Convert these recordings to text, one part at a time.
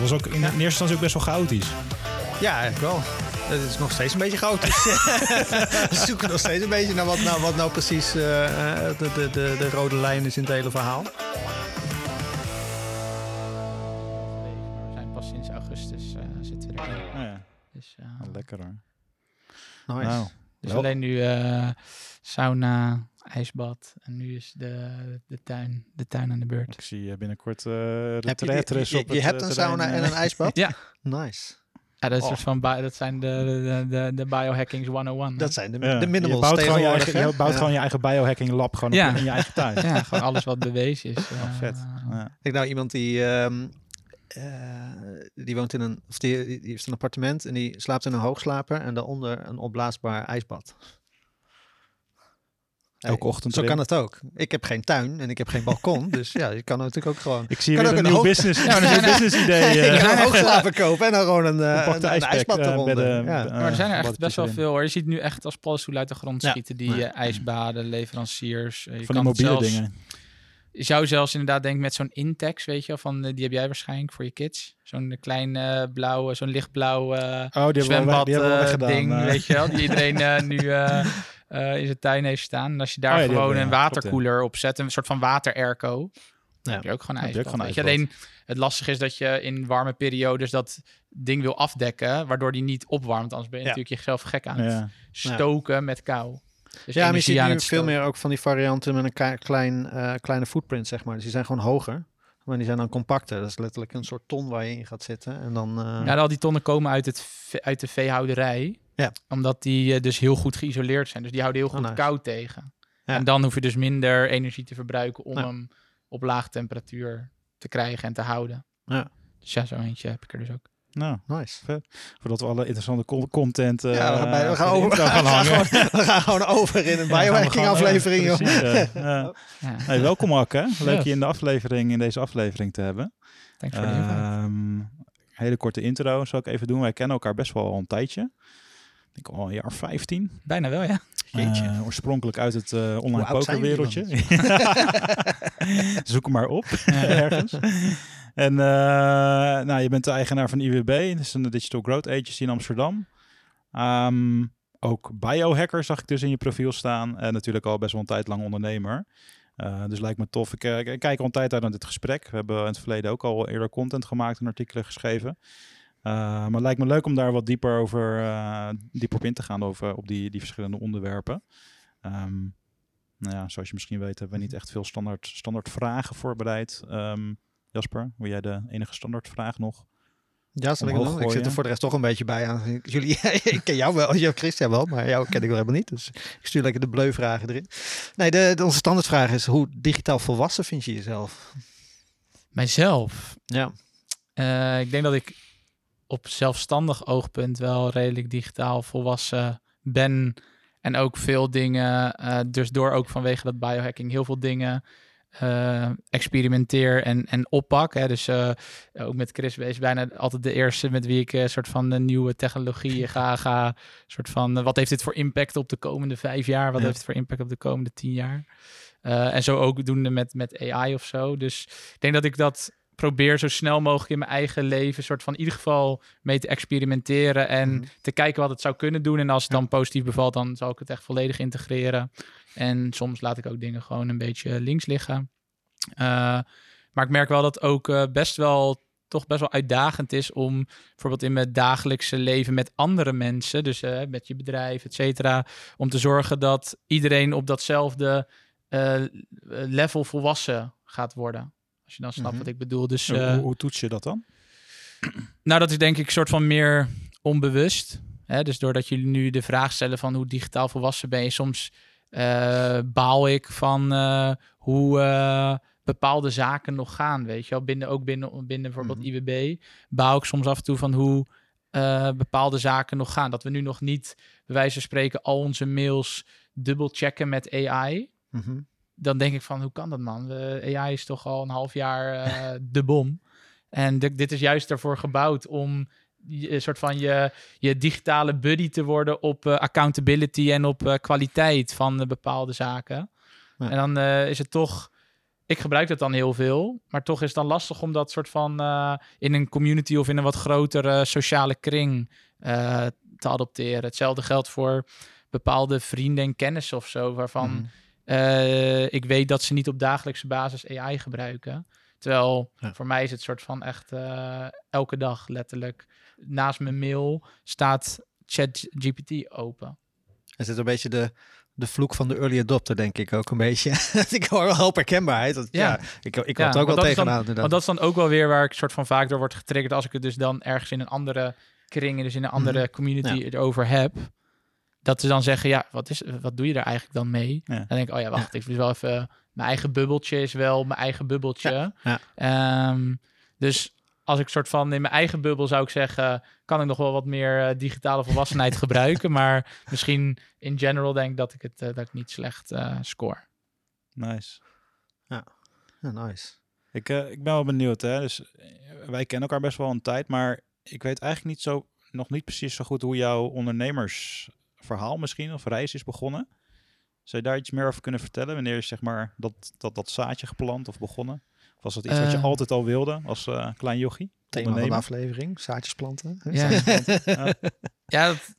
Het was ook in, in eerste instantie ook best wel chaotisch. Ja, eigenlijk wel. Het is nog steeds een beetje chaotisch. we zoeken nog steeds een beetje naar wat nou, wat nou precies eh, eh, de, de, de, de rode lijn is in het hele verhaal. We zijn pas sinds augustus eh, zitten we erin. Oh ja, Dus, eh, lekker hoor. Nice. Nou, dus wel- alleen nu eh, sauna, ijsbad en nu is de, de, tuin, de tuin aan de beurt. ik zie eh, binnenkort uh, je, retretes je, op je het, hebt eh, een sauna en eh. een ijsbad? Ja. Nice. Ja, dat, is Oh. van bi- dat zijn de, de, de, de biohackings 101. hè? Dat zijn de, Ja, de minimals je bouwt, gewoon je, tegenwoordig, eigen, je bouwt Ja. gewoon je eigen biohacking lab gewoon Ja. op, in je eigen tuin. Ja, gewoon alles wat bewezen is. eh, vet. Ja. Ik nou iemand die, ehm, eh, die woont in een, of die, die heeft een appartement en die slaapt in een hoogslaper en daaronder een opblaasbaar ijsbad. Hey, Elke ochtend Zo erin. kan het ook. Ik heb geen tuin en ik heb geen balkon, dus ja, je kan natuurlijk ook gewoon. Ik zie Kan weer ook een een nieuw hoog- business, Ja, er zijn- business idee. ik eh, ga een hoogslaper kopen en dan gewoon een, eh, compacte een, een eh, eronder. de- ja. bij- maar er zijn er eh, echt best wel veel hoor. Je ziet nu echt als paddenstoelen uit de grond Ja. schieten. Die Ja. eh, ijsbaden, leveranciers. eh, je Van die kan mobiele zelfs- dingen. Je zou zelfs inderdaad denken met zo'n Intex, weet je wel, van eh, die heb jij waarschijnlijk voor je kids. Zo'n klein eh, blauwe, zo'n lichtblauw eh, Oh, die hebben we zwembad die hebben we eh, ding, eh. weet je wel, die iedereen eh, nu eh, eh, in zijn tuin heeft staan. En als je daar Oh ja, gewoon een ja, ja. waterkoeler op zet, een soort van water-airco, dan heb je ook gewoon ijsbad. gewoon. Alleen het lastige is dat je in warme periodes dat ding wil afdekken, waardoor die niet opwarmt. Anders ben je Ja. natuurlijk jezelf gek aan het Ja. stoken met kou. Dus Ja, maar je ziet nu veel meer ook van die varianten met een klein, eh, kleine footprint, zeg maar. Dus die zijn gewoon hoger, maar die zijn dan compacter. Dat is letterlijk een soort ton waar je in gaat zitten. En dan, eh, Ja, al die tonnen komen uit, het, uit de veehouderij. Ja. Omdat die eh, dus heel goed geïsoleerd zijn. Dus die houden heel goed Oh, nice. kou tegen. Ja. En dan hoef je dus minder energie te verbruiken om Ja. hem op laag temperatuur te krijgen en te houden. Ja. Dus ja, zo eentje heb ik er dus ook. Nou, nice. voordat we alle interessante con- content eh, ja, we gaan, bij- we gaan, over, we gaan hangen. gewoon, we gaan gewoon over in een biohacking aflevering, ja, joh. precies, eh, ja. Ja, Hey, welkom Akke. Leuk je in de aflevering, in deze aflevering te hebben. thanks voor de. Ehm, hele korte intro zal ik even doen. Wij kennen elkaar best wel al een tijdje. Ik denk al een jaar 15. Bijna wel, ja. Jeetje. Eh, oorspronkelijk uit het eh, online pokerwereldje. Zoek hem maar op ergens. En eh, nou, je bent de eigenaar van IWB, dat is een Digital Growth Agency in Amsterdam. Ehm, ook biohacker zag ik dus in je profiel staan. En natuurlijk al best wel een tijd lang ondernemer. Eh, dus lijkt me tof. Ik, eh, ik kijk al een tijd uit naar dit gesprek. We hebben in het verleden ook al eerder content gemaakt en artikelen geschreven. Maar het lijkt me leuk om daar wat dieper, over, dieper op in te gaan over, op die, die verschillende onderwerpen. Ehm, nou ja, zoals je misschien weet hebben we niet echt veel standaard, standaard vragen voorbereid. Ehm, Jasper, wil jij de enige standaard vraag nog? Ja, zal ik? Ik zit er voor de rest toch een beetje bij aan. Jullie, ik ken jou wel, jou Christian wel, maar jou ken ik wel helemaal niet. Dus ik stuur lekker de bleu-vragen erin. Nee, de, de- onze standaardvraag is, hoe digitaal volwassen vind je jezelf? Mijzelf. Ja, Eh, ik denk dat ik op zelfstandig oogpunt wel redelijk digitaal volwassen ben. En ook veel dingen, eh, dus door ook vanwege dat biohacking, heel veel dingen eh, experimenteer en, en oppak. Hè. Dus eh, ook met Chris is bijna altijd de eerste met wie ik een soort van de nieuwe technologieën ga. ga soort van, eh, wat heeft dit voor impact op de komende vijf jaar? Wat Ja. heeft het voor impact op de komende tien jaar? Eh, en zo ook doende met, met AI of zo. Dus ik denk dat ik dat probeer zo snel mogelijk in mijn eigen leven, soort van in ieder geval mee te experimenteren en Mhm. te kijken wat het zou kunnen doen. En als het Ja. dan positief bevalt, dan zal ik het echt volledig integreren. En soms laat ik ook dingen gewoon een beetje links liggen. Eh, maar ik merk wel dat ook eh, best wel toch best wel uitdagend is om bijvoorbeeld in mijn dagelijkse leven met andere mensen, dus eh, met je bedrijf, et cetera, om te zorgen dat iedereen op datzelfde level volwassen gaat worden. Als je dan snapt Mhm. wat ik bedoel. Dus hoe, eh, hoe, hoe toets je dat dan? nou, dat is denk ik een soort van meer onbewust. Hè? Dus doordat jullie nu de vraag stellen van hoe digitaal volwassen ben je, soms eh, baal ik van eh, hoe eh, bepaalde zaken nog gaan, weet je wel. Binnen, ook binnen, binnen bijvoorbeeld Mhm. IWB baal ik soms af en toe van hoe eh, bepaalde zaken nog gaan. Dat we nu nog niet, bij wijze van spreken, al onze mails dubbel checken met AI. Mhm. Dan denk ik van, hoe kan dat man? De AI is toch al een half jaar eh, de bom. En dit- dit is juist ervoor gebouwd om een soort van je, je digitale buddy te worden op eh, accountability en op eh, kwaliteit van eh, bepaalde zaken. Ja. En dan eh, is het toch, ik gebruik dat dan heel veel, maar toch is het dan lastig om dat soort van eh, in een community of in een wat grotere sociale kring eh, te adopteren. Hetzelfde geldt voor bepaalde vrienden en kennissen of zo, waarvan Mhm. Eh, ik weet dat ze niet op dagelijkse basis AI gebruiken. Terwijl Ja. voor mij is het soort van echt eh, elke dag letterlijk. Naast mijn mail staat ChatGPT open. Er zit een beetje de, de vloek van de early adopter, denk ik ook een beetje. ik hoor wel hoop herkenbaarheid. Dat, ja. Ja. ik, ik Ja, er ook wel dan- tegenaan. inderdaad. Want dat is dan ook wel weer waar ik soort van vaak door word getriggerd als ik het dus dan ergens in een andere kring, dus in een andere Mhm. community erover heb. Dat ze dan zeggen, ja, wat, is, wat doe je daar eigenlijk dan mee? Ja. Dan denk ik, oh ja, wacht, ik moet wel even... Mijn eigen bubbeltje is wel mijn eigen bubbeltje. Ja, Ehm, dus als ik soort van in mijn eigen bubbel zou ik zeggen, kan ik nog wel wat meer eh, digitale volwassenheid gebruiken. Maar misschien in general denk ik dat ik het eh, dat ik niet slecht eh, score. Nice. Ja, nice. Ik, eh, ik ben wel benieuwd, hè. Dus wij kennen elkaar best wel een tijd, maar ik weet eigenlijk niet zo, nog niet precies zo goed hoe jouw ondernemersverhaal misschien, of reis is begonnen. Zou je daar iets meer over kunnen vertellen? Wanneer is zeg maar dat, dat, dat zaadje geplant of begonnen? Of was dat iets wat je Eh. altijd al wilde als eh, klein jochie? Thema van de aflevering, zaadjes planten. Ja. Ja. Ja, dat,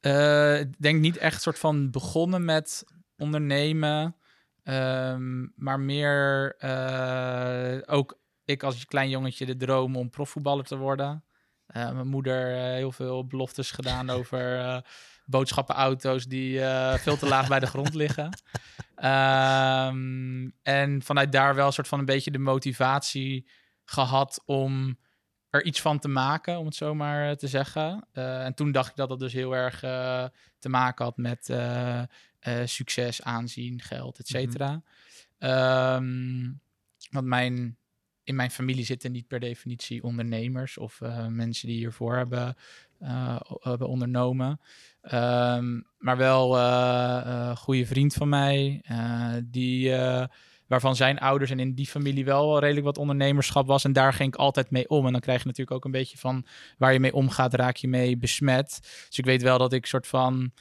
eh, ik denk niet echt soort van begonnen met ondernemen, ehm, maar meer eh, ook ik als klein jongetje de droom om profvoetballer te worden. Eh, mijn moeder eh, heel veel beloftes gedaan over eh, boodschappenauto's die eh, veel te laag bij de grond liggen. Ehm, en vanuit daar wel een soort van een beetje de motivatie gehad om er iets van te maken, om het zo maar eh, te zeggen. Eh, en toen dacht ik dat dat dus heel erg te maken had met succes, aanzien, geld, et cetera. Ehm, want mijn, in mijn familie zitten niet per definitie ondernemers of eh, mensen die hiervoor hebben, eh, hebben ondernomen. Ehm, maar wel eh, een goede vriend van mij, eh, die, eh, waarvan zijn ouders en in die familie wel redelijk wat ondernemerschap was. En daar ging ik altijd mee om. En dan krijg je natuurlijk ook een beetje van waar je mee omgaat, raak je mee besmet. Dus ik weet wel dat ik soort van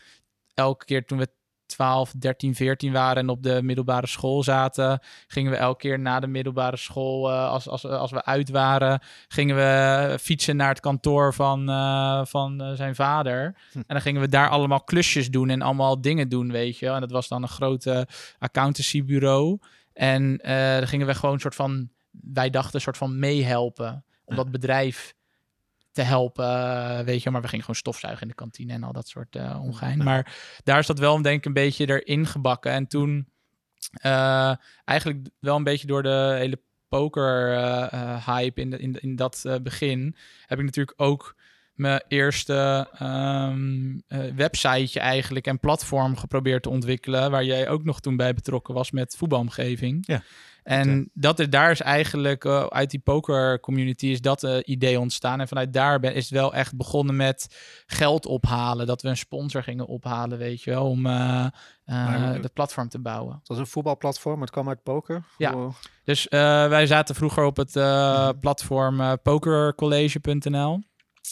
elke keer toen we 12, 13, 14 waren en op de middelbare school zaten, gingen we elke keer na de middelbare school, eh, als, als, als we uit waren, gingen we fietsen naar het kantoor van, eh, van eh, zijn vader. Hm. En dan gingen we daar allemaal klusjes doen en allemaal dingen doen, weet je. En dat was dan een grote accountancybureau. En dan gingen we gewoon een soort van, wij dachten een soort van meehelpen om dat bedrijf te helpen, eh, weet je. Maar we gingen gewoon stofzuigen in de kantine en al dat soort eh ongein. Ja. Maar daar is dat wel denk ik een beetje erin gebakken. En toen eh, eigenlijk wel een beetje door de hele poker hype in, de, in, in dat begin heb ik natuurlijk ook mijn eerste eh, websiteje eigenlijk en platform geprobeerd te ontwikkelen, waar jij ook nog toen bij betrokken was met voetbalomgeving. Ja. En dat is, daar is eigenlijk eh, uit die poker community is dat eh, idee ontstaan. En vanuit daar ben, is het wel echt begonnen met geld ophalen. Dat we een sponsor gingen ophalen, weet je wel, om Maar- de platform te bouwen. Het was een voetbalplatform, het kwam uit poker. Ja. Dus wij zaten vroeger op het eh, platform pokercollege.nl.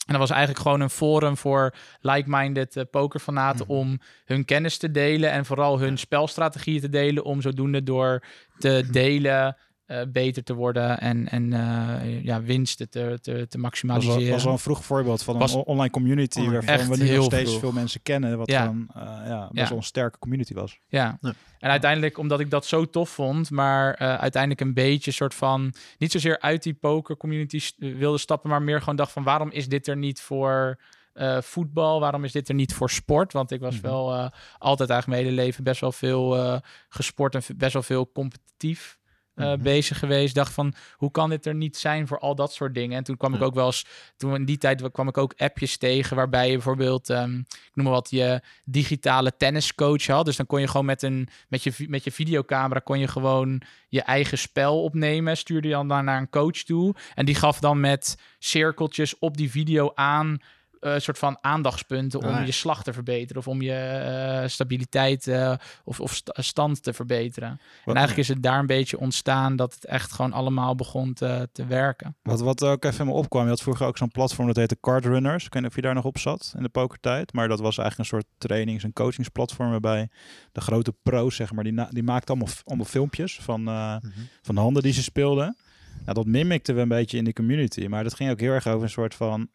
En dat was eigenlijk gewoon een forum voor like-minded eh, pokerfanaten Mhm. om hun kennis te delen en vooral hun spelstrategieën te delen om zodoende door te delen eh, beter te worden en, en eh, ja, winsten te, te, te Dat was, maximaliseren. wel, was wel een vroeg voorbeeld van Was- een online community Online. waarvan we nu nog steeds vroeg. veel mensen kennen, wat Ja. dan eh, ja, best Ja. wel een sterke community was. Ja. Ja. En uiteindelijk, omdat ik dat zo tof vond, maar eh, uiteindelijk een beetje soort van, niet zozeer uit die poker community wilde stappen, maar meer gewoon dacht van waarom is dit er niet voor eh, voetbal? Waarom is dit er niet voor sport? Want ik was Mhm. wel eh, altijd eigenlijk mijn hele leven best wel veel eh, gesport en best wel veel competitief Mhm. bezig geweest. Dacht van, hoe kan dit er niet zijn voor al dat soort dingen? En toen kwam ik ook wel eens, toen in die tijd kwam ik ook appjes tegen waarbij je bijvoorbeeld, ehm, ik noem maar wat, je digitale tenniscoach had. Dus dan kon je gewoon met een, met je, met je videocamera kon je gewoon je eigen spel opnemen. Stuurde je dan naar een coach toe. En die gaf dan met cirkeltjes op die video aan een soort van aandachtspunten om Ah, ja. je slag te verbeteren of om je eh, stabiliteit eh, of, of sta- stand te verbeteren. En eigenlijk is het daar een beetje ontstaan dat het echt gewoon allemaal begon te, te werken. Wat, wat ook even me opkwam, je had vroeger ook zo'n platform dat heette Card Runners. Ik weet niet of je daar nog op zat in de pokertijd. Maar dat was eigenlijk een soort trainings- en coachingsplatform waarbij de grote pro's, zeg maar, die, na- die maakten allemaal, allemaal filmpjes van, eh, Mhm. van de handen die ze speelden. Nou, dat mimikten we een beetje in de community. Maar dat ging ook heel erg over een soort van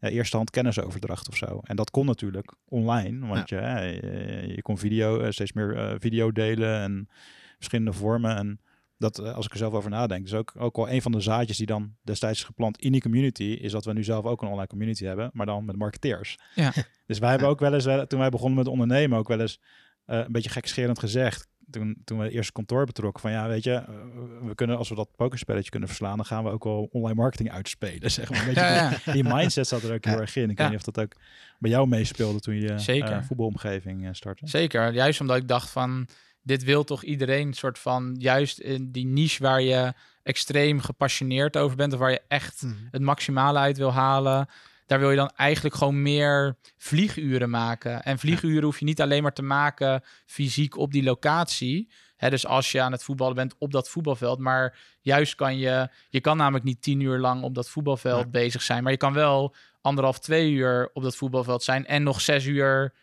uh, ja, eerste hand kennisoverdracht of zo. En dat kon natuurlijk online. Want ja. je, je, je, kon video, uh, steeds meer uh, video delen en verschillende vormen. En dat, uh, als ik er zelf over nadenk, is ook, ook wel een van de zaadjes die dan destijds is geplant in die community, is dat we nu zelf ook een online community hebben, maar dan met marketeers. Ja. Dus wij hebben ook wel eens, toen wij begonnen met ondernemen, ook wel eens uh, een beetje gekscherend gezegd, toen, toen we het eerste kantoor betrokken, van ja, weet je, uh, we kunnen, als we dat pokerspelletje kunnen verslaan, dan gaan we ook wel online marketing uitspelen, zeg maar. Een beetje ja, ja. Die, mindset zat er ook heel erg in. Ik weet niet of dat ook bij jou meespeelde toen je Zeker. Uh, voetbalomgeving uh, startte. Zeker, juist omdat ik dacht van, dit wil toch iedereen soort van, juist in die niche waar je extreem gepassioneerd over bent, of waar je echt Mhm. het maximale uit wil halen, daar wil je dan eigenlijk gewoon meer vlieguren maken. En vlieguren hoef je niet alleen maar te maken fysiek op die locatie. Hè, dus als je aan het voetballen bent op dat voetbalveld. Maar juist kan je... Je kan namelijk niet tien uur lang op dat voetbalveld Ja. bezig zijn. Maar je kan wel anderhalf, twee uur op dat voetbalveld zijn. En nog zes uur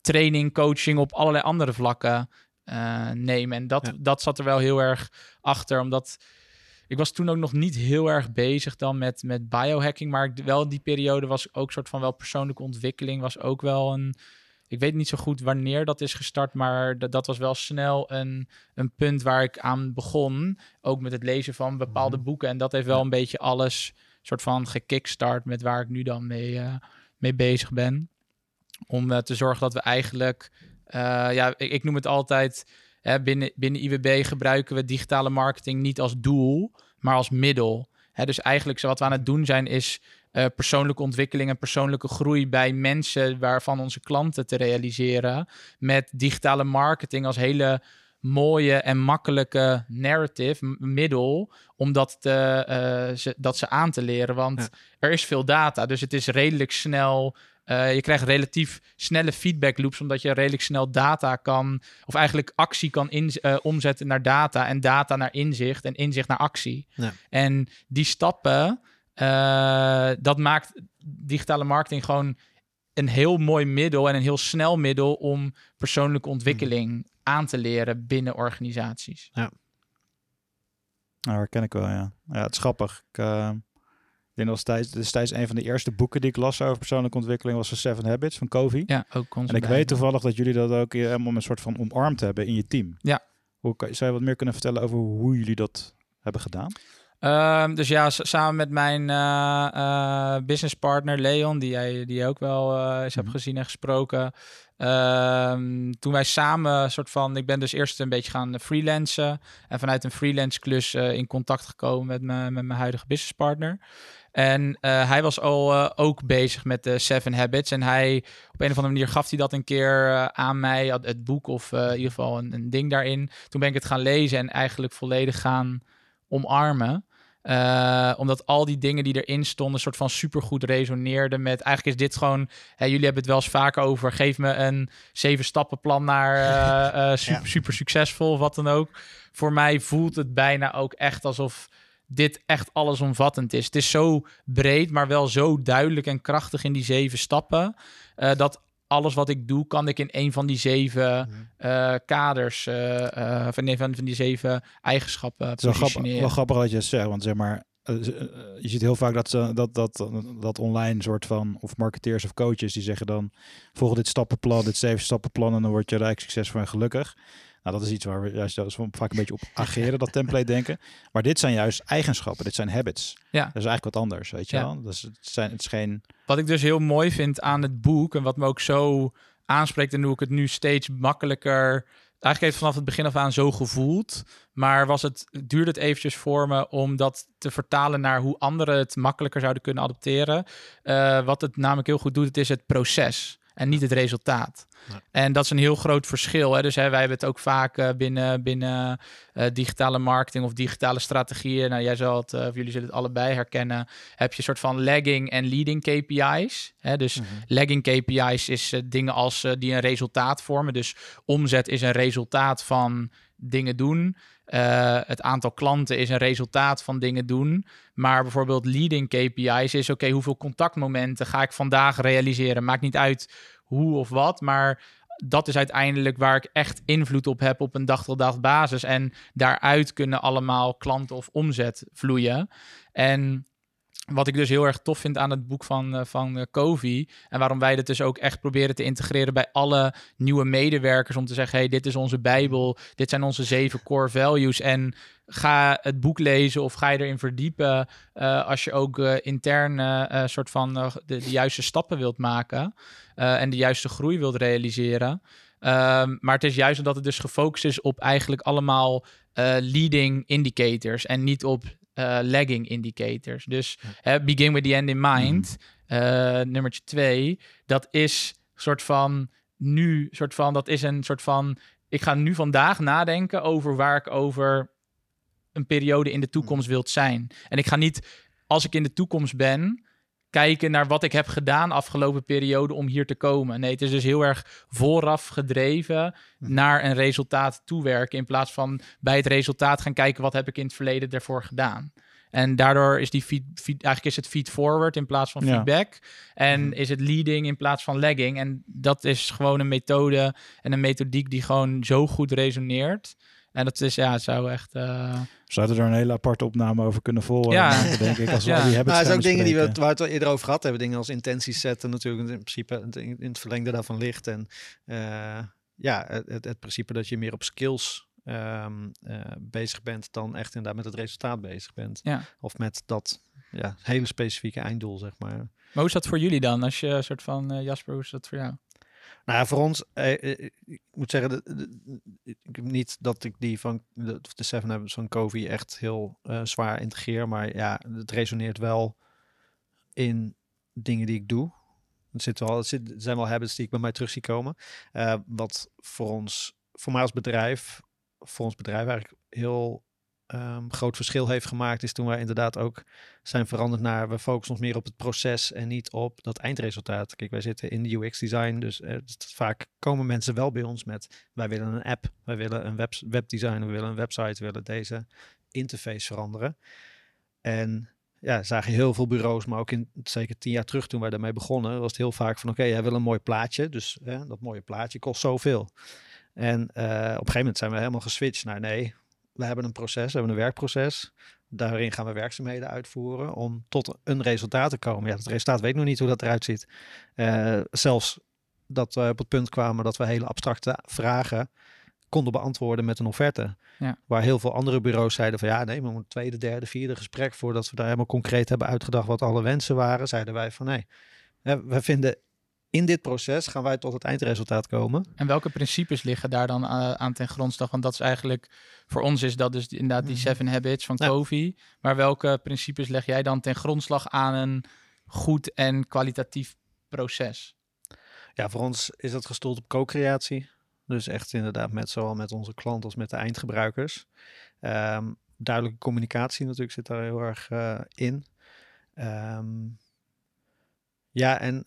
training, coaching op allerlei andere vlakken uh, nemen. En dat, Ja. dat zat er wel heel erg achter. Omdat ik was toen ook nog niet heel erg bezig dan met, met biohacking. Maar wel die periode was ook soort van wel persoonlijke ontwikkeling. Was ook wel een. Ik weet niet zo goed wanneer dat is gestart, maar dat, dat was wel snel een, een punt waar ik aan begon. Ook met het lezen van bepaalde Mhm. boeken. En dat heeft wel een beetje alles soort van gekickstart met waar ik nu dan mee, uh, mee bezig ben. Om uh, te zorgen dat we eigenlijk, uh, ja, ik, ik, noem het altijd, hè, binnen, binnen IWB gebruiken we digitale marketing niet als doel, maar als middel. Hè, dus eigenlijk wat we aan het doen zijn is uh, persoonlijke ontwikkeling en persoonlijke groei bij mensen waarvan onze klanten te realiseren. Met digitale marketing als hele mooie en makkelijke narrative middel om dat, te, uh, ze, dat ze aan te leren. Want ja. er is veel data, dus het is redelijk snel. Uh, je krijgt relatief snelle feedback loops, omdat je redelijk snel data kan, of eigenlijk actie kan in, uh, omzetten naar data en data naar inzicht en inzicht naar actie. Ja. En die stappen, uh, dat maakt digitale marketing gewoon een heel mooi middel en een heel snel middel om persoonlijke ontwikkeling mm. aan te leren binnen organisaties. Ja. Nou, herken ik wel, ja. Ja, het is grappig. Uh, ik denk dat destijds, destijds een van de eerste boeken die ik las over persoonlijke ontwikkeling was The Seven Habits van Covey. Ja, ook En ik weet toevallig dat jullie dat ook helemaal een soort van omarmd hebben in je team. Ja. Hoe zou je wat meer kunnen vertellen over hoe jullie dat hebben gedaan? Um, dus ja, samen met mijn uh, uh, businesspartner Leon, die jij die ook wel uh, eens mm. hebt gezien en gesproken. Um, toen wij samen soort van, ik ben dus eerst een beetje gaan freelancen en vanuit een freelance klus in contact gekomen met, me, met mijn huidige businesspartner. En uh, hij was al uh, ook bezig met de Seven Habits. En hij, op een of andere manier gaf hij dat een keer uh, aan mij, het boek of in ieder geval een, een, ding daarin. Toen ben ik het gaan lezen en eigenlijk volledig gaan omarmen. Omdat al die dingen die erin stonden, soort van supergoed resoneerden met. Eigenlijk is dit gewoon. Hè, jullie hebben het wel eens vaker over. Geef me een zeven stappenplan naar uh, uh, super, ja. super succesvol of wat dan ook. Voor mij voelt het bijna ook echt alsof dit echt allesomvattend is. Het is zo breed, maar wel zo duidelijk en krachtig in die zeven stappen. Uh, dat alles wat ik doe, kan ik in een van die zeven uh, kaders, uh, uh, van een van die zeven eigenschappen Het is wel grappig, wel grappig dat je het zegt, want zeg maar, eh, je ziet heel vaak dat, ze, dat, dat, dat online soort van, of marketeers of coaches, die zeggen dan, volg dit stappenplan, dit zeven stappenplan en dan word je rijk, succesvol en gelukkig. Nou, dat is iets waar we juist vaak een beetje op ageren, dat template denken. Maar dit zijn juist eigenschappen, dit zijn habits. Ja. Dat is eigenlijk wat anders, weet je ja. wel. Dus het, zijn, het is geen... Wat ik dus heel mooi vind aan het boek en wat me ook zo aanspreekt en hoe ik het nu steeds makkelijker eigenlijk heeft het vanaf het begin af aan zo gevoeld. Maar was het, duurde het eventjes voor me om dat te vertalen naar hoe anderen het makkelijker zouden kunnen adopteren. Uh, wat het namelijk heel goed doet, het is het proces en niet het resultaat. En dat is een heel groot verschil. Hè? Dus hè, wij hebben het ook vaak uh, binnen, binnen uh, digitale marketing of digitale strategieën. Nou, jij zal het, uh, of jullie zullen het allebei herkennen. Heb je een soort van lagging en leading KPI's. Hè? Dus mm -hmm. lagging KPI's is dingen als die een resultaat vormen. Dus omzet is een resultaat van dingen doen. Uh, het aantal klanten is een resultaat van dingen doen. Maar bijvoorbeeld leading KPI's is: oké, hoeveel contactmomenten ga ik vandaag realiseren? Maakt niet uit hoe of wat, maar dat is uiteindelijk waar ik echt invloed op heb op een dag-tot-dag basis. En daaruit kunnen allemaal klanten of omzet vloeien. En wat ik dus heel erg tof vind aan het boek van, uh, van uh, Covey. En waarom wij dat dus ook echt proberen te integreren bij alle nieuwe medewerkers. Om te zeggen, hey, dit is onze Bijbel. Dit zijn onze zeven core values. En ga het boek lezen of ga je erin verdiepen. Uh, als je ook intern soort van de, de, juiste stappen wilt maken. en de juiste groei wilt realiseren. Um, maar het is juist omdat het dus gefocust is op eigenlijk allemaal leading indicators. En niet op uh, lagging indicators. Dus begin with the end in mind, mm. uh, nummertje twee, dat is soort van nu, soort van, dat is een soort van, ik ga nu vandaag nadenken over waar ik over een periode in de toekomst wilt zijn. En ik ga niet, als ik in de toekomst ben, kijken naar wat ik heb gedaan afgelopen periode om hier te komen. Nee, het is dus heel erg vooraf gedreven naar een resultaat toewerken. In plaats van bij het resultaat gaan kijken wat heb ik in het verleden daarvoor gedaan. En daardoor is die feed, feed, eigenlijk is het feed forward in plaats van feedback. Ja. En is het leading in plaats van lagging. En dat is gewoon een methode en een methodiek die gewoon zo goed resoneert. En dat is, ja, het zou echt... Uh... Zouden er een hele aparte opname over kunnen volgen, ja. denk ik. Als we ja. die hebben. Maar het ook dingen die we, waar we het eerder over gehad hebben. Dingen als intenties zetten natuurlijk in principe in het verlengde daarvan ligt. En uh, ja, het, het, principe dat je meer op skills um, uh, bezig bent dan echt inderdaad met het resultaat bezig bent. Ja. Of met dat ja, hele specifieke einddoel, zeg maar. Maar hoe is dat voor jullie dan? Als je een soort van, uh, Jasper, hoe is dat voor jou? Nou voor ons, eh, ik moet zeggen, de, niet dat ik die van de, Seven Habits van Covey echt heel uh, zwaar integreer, maar ja, het resoneert wel in dingen die ik doe. Het, zit wel, het, zit, zijn wel habits die ik bij mij terug zie komen. Uh, wat voor ons, voor mij als bedrijf, voor ons bedrijf eigenlijk heel um, groot verschil heeft gemaakt, is toen wij inderdaad ook zijn veranderd naar we focussen ons meer op het proces en niet op dat eindresultaat. Kijk, wij zitten in de UX design, dus uh, vaak komen mensen wel bij ons met wij willen een app, wij willen een web, webdesign, we willen een website, we willen deze interface veranderen. En ja, zagen heel veel bureaus, maar ook in zeker tien jaar terug toen wij daarmee begonnen, was het heel vaak van oké, jij wil een mooi plaatje, dus hè, dat mooie plaatje kost zoveel. En uh, op een gegeven moment zijn we helemaal geswitcht naar nee, we hebben een proces, we hebben een werkproces. Daarin gaan we werkzaamheden uitvoeren om tot een resultaat te komen. Ja, het resultaat weet nog niet hoe dat eruit ziet. Uh, zelfs dat we op het punt kwamen dat we hele abstracte vragen konden beantwoorden met een offerte. Ja. Waar heel veel andere bureaus zeiden van ja, nee, maar een tweede, derde, vierde gesprek voordat we daar helemaal concreet hebben uitgedacht wat alle wensen waren, zeiden wij van nee, we vinden in dit proces gaan wij tot het eindresultaat komen. En welke principes liggen daar dan uh, aan ten grondslag? Want dat is eigenlijk, voor ons is dat dus inderdaad die Seven Habits van ja. Covey. Maar welke principes leg jij dan ten grondslag aan een goed en kwalitatief proces? Ja, voor ons is dat gestoeld op co-creatie. Dus echt inderdaad met zowel met onze klant als met de eindgebruikers. Um, duidelijke communicatie natuurlijk zit daar heel erg uh, in. Um, ja, en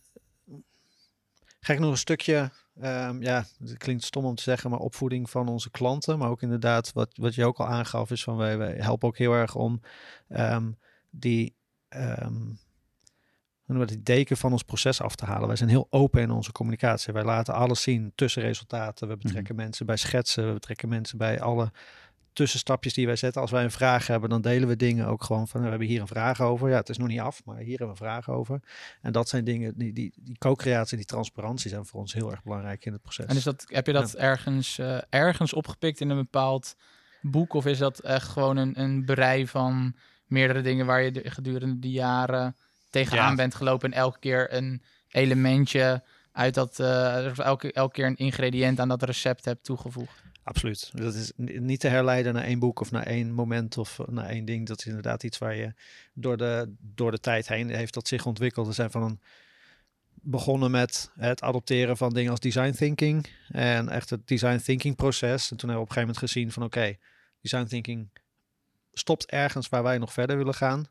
Ik nog een stukje, um, ja, het klinkt stom om te zeggen, maar opvoeding van onze klanten. Maar ook inderdaad, wat, wat je ook al aangaf, is van wij, wij helpen ook heel erg om um, die, um, die deken van ons proces af te halen. Wij zijn heel open in onze communicatie. Wij laten alles zien tussen resultaten. We betrekken mm. mensen bij schetsen, we betrekken mensen bij alle tussenstapjes die wij zetten. Als wij een vraag hebben, dan delen we dingen ook gewoon van, we hebben hier een vraag over. Ja, het is nog niet af, maar hier hebben we een vraag over. En dat zijn dingen, die, die, die co-creatie, die transparantie zijn voor ons heel erg belangrijk in het proces. En is dat, heb je dat ja. ergens, uh, ergens opgepikt in een bepaald boek? Of is dat echt gewoon een, een berei van meerdere dingen waar je de, gedurende die jaren tegenaan ja. bent gelopen en elke keer een elementje uit dat, uh, elke, elke keer een ingrediënt aan dat recept hebt toegevoegd? Absoluut. Dat is ni- niet te herleiden naar één boek of naar één moment of naar één ding. Dat is inderdaad iets waar je door de, door de tijd heen heeft dat zich ontwikkeld. We zijn van begonnen met het adopteren van dingen als design thinking en echt het design thinking proces. En toen hebben we op een gegeven moment gezien van oké, design thinking stopt ergens waar wij nog verder willen gaan.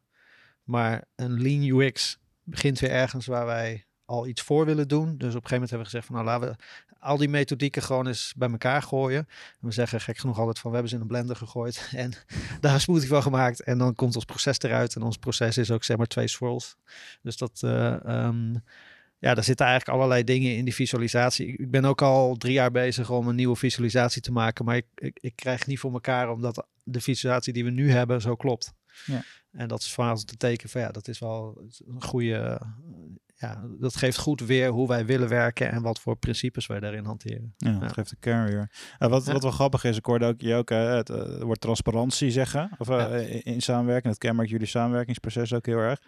Maar een lean UX begint weer ergens waar wij al iets voor willen doen. Dus op een gegeven moment hebben we gezegd van nou laten we al die methodieken gewoon eens bij elkaar gooien. En we zeggen gek genoeg altijd van we hebben ze in een blender gegooid en daar een smoothie van gemaakt. En dan komt ons proces eruit. En ons proces is ook zeg maar twee swirls. Dus dat, eh, ehm, ja, daar zitten eigenlijk allerlei dingen in die visualisatie. Ik, ben ook al drie jaar bezig om een nieuwe visualisatie te maken. Maar ik, ik, ik krijg niet voor elkaar omdat de visualisatie die we nu hebben zo klopt. Ja. En dat is ons te teken van ja, dat is wel een goede. Ja, dat geeft goed weer hoe wij willen werken en wat voor principes wij daarin hanteren. Ja, dat geeft de kern weer. Eh, wat, Ja. wat wel grappig is, ik hoorde ook je ook het eh, woord transparantie zeggen. Of eh, Ja. in, in samenwerking. Dat kenmerkt jullie samenwerkingsproces ook heel erg.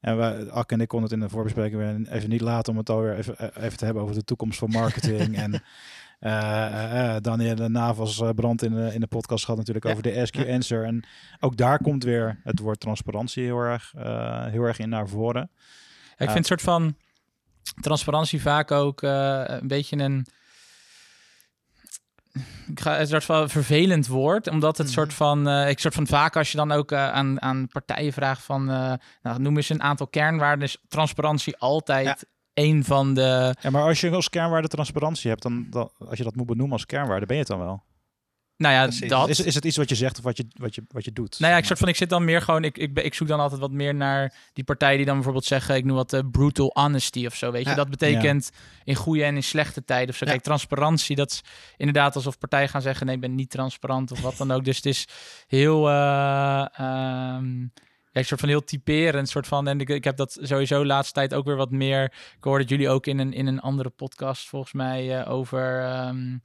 En we, Ak en ik konden het in de voorbespreking weer even niet laten om het alweer even, even te hebben over de toekomst van marketing. en Daniel de Navas Brand in de, in de podcast gehad natuurlijk over de SQ. Answer. En ook daar komt weer het woord transparantie heel erg, heel erg in naar voren. Ik vind een soort van transparantie vaak ook eh, een beetje een. Ik ga een soort van vervelend woord, omdat het Mhm. soort van, eh, ik soort van vaak als je dan ook eh, aan, aan partijen vraagt van, nou, noem eens een aantal kernwaarden, is transparantie altijd Ja. een van de. Ja, maar als je als kernwaarde transparantie hebt, dan, dan als je dat moet benoemen als kernwaarde, ben je het dan wel? Nou ja, Precies. dat. Is, is het iets wat je zegt of wat je, wat je, wat je doet? Nou ja, ik soort van, ik zit dan meer gewoon, ik, ik, ben- ik zoek dan altijd wat meer naar die partijen die dan bijvoorbeeld zeggen, ik noem wat eh, brutal honesty of zo, weet je. Ja. Dat betekent in goede en in slechte tijden of zo. Ja. Kijk, transparantie, dat is inderdaad alsof partijen gaan zeggen, nee, ik ben niet transparant of wat dan ook. Dus het is heel, eh ehm, ja, een soort van heel typerend, soort van, en ik, ik heb dat sowieso de laatste tijd ook weer wat meer, ik hoorde jullie ook in een, in een andere podcast volgens mij eh, over... ehm,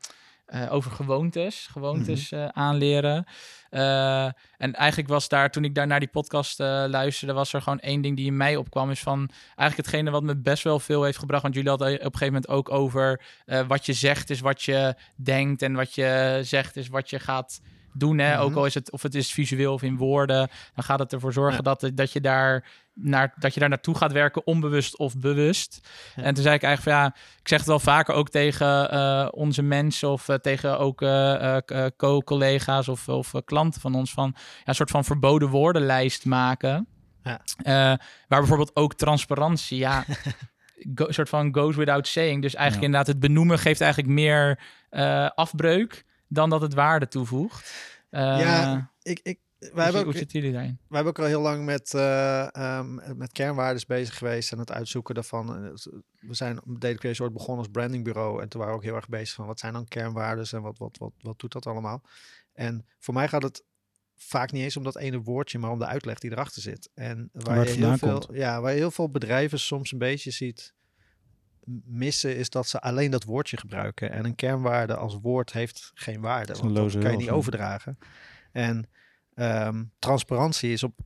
eh, over gewoontes, gewoontes Mhm. eh, aanleren. Eh, en eigenlijk was daar, toen ik daar naar die podcast luisterde, was er gewoon één ding die in mij opkwam. Is van eigenlijk hetgene wat me best wel veel heeft gebracht. Want jullie hadden op een gegeven moment ook over wat je zegt is wat je denkt. En wat je zegt is wat je gaat doen. Hè? Mhm. Ook al is het, of het is visueel of in woorden. Dan gaat het ervoor zorgen Ja. dat, dat, je daar naar, dat je daar naartoe gaat werken, onbewust of bewust. Ja. En toen zei ik eigenlijk van ja, ik zeg het wel vaker ook tegen eh, onze mensen of eh, tegen ook eh, co-collega's of, of klanten van ons van ja, een soort van verboden woordenlijst maken. Ja. Waar bijvoorbeeld ook transparantie, ja, go- soort van goes without saying. Dus eigenlijk Ja. inderdaad het benoemen geeft eigenlijk meer afbreuk dan dat het waarde toevoegt. Eh, Ja, Ik, ik, wij hoe, hebben hoe ook, zitten jullie daarin? wij hebben ook al heel lang met, eh, ehm, met kernwaardes bezig geweest en het uitzoeken daarvan. We zijn Data Creation ooit begonnen als brandingbureau en toen waren we ook heel erg bezig van wat zijn dan kernwaardes en wat, wat, wat, wat doet dat allemaal. En voor mij gaat het vaak niet eens om dat ene woordje, maar om de uitleg die erachter zit. En waar, Waar het je heel veel, komt. ja, waar je heel veel bedrijven soms een beetje ziet missen, is dat ze alleen dat woordje gebruiken. En een kernwaarde als woord heeft geen waarde, want dat kan je niet overdragen. En ehm, transparantie is op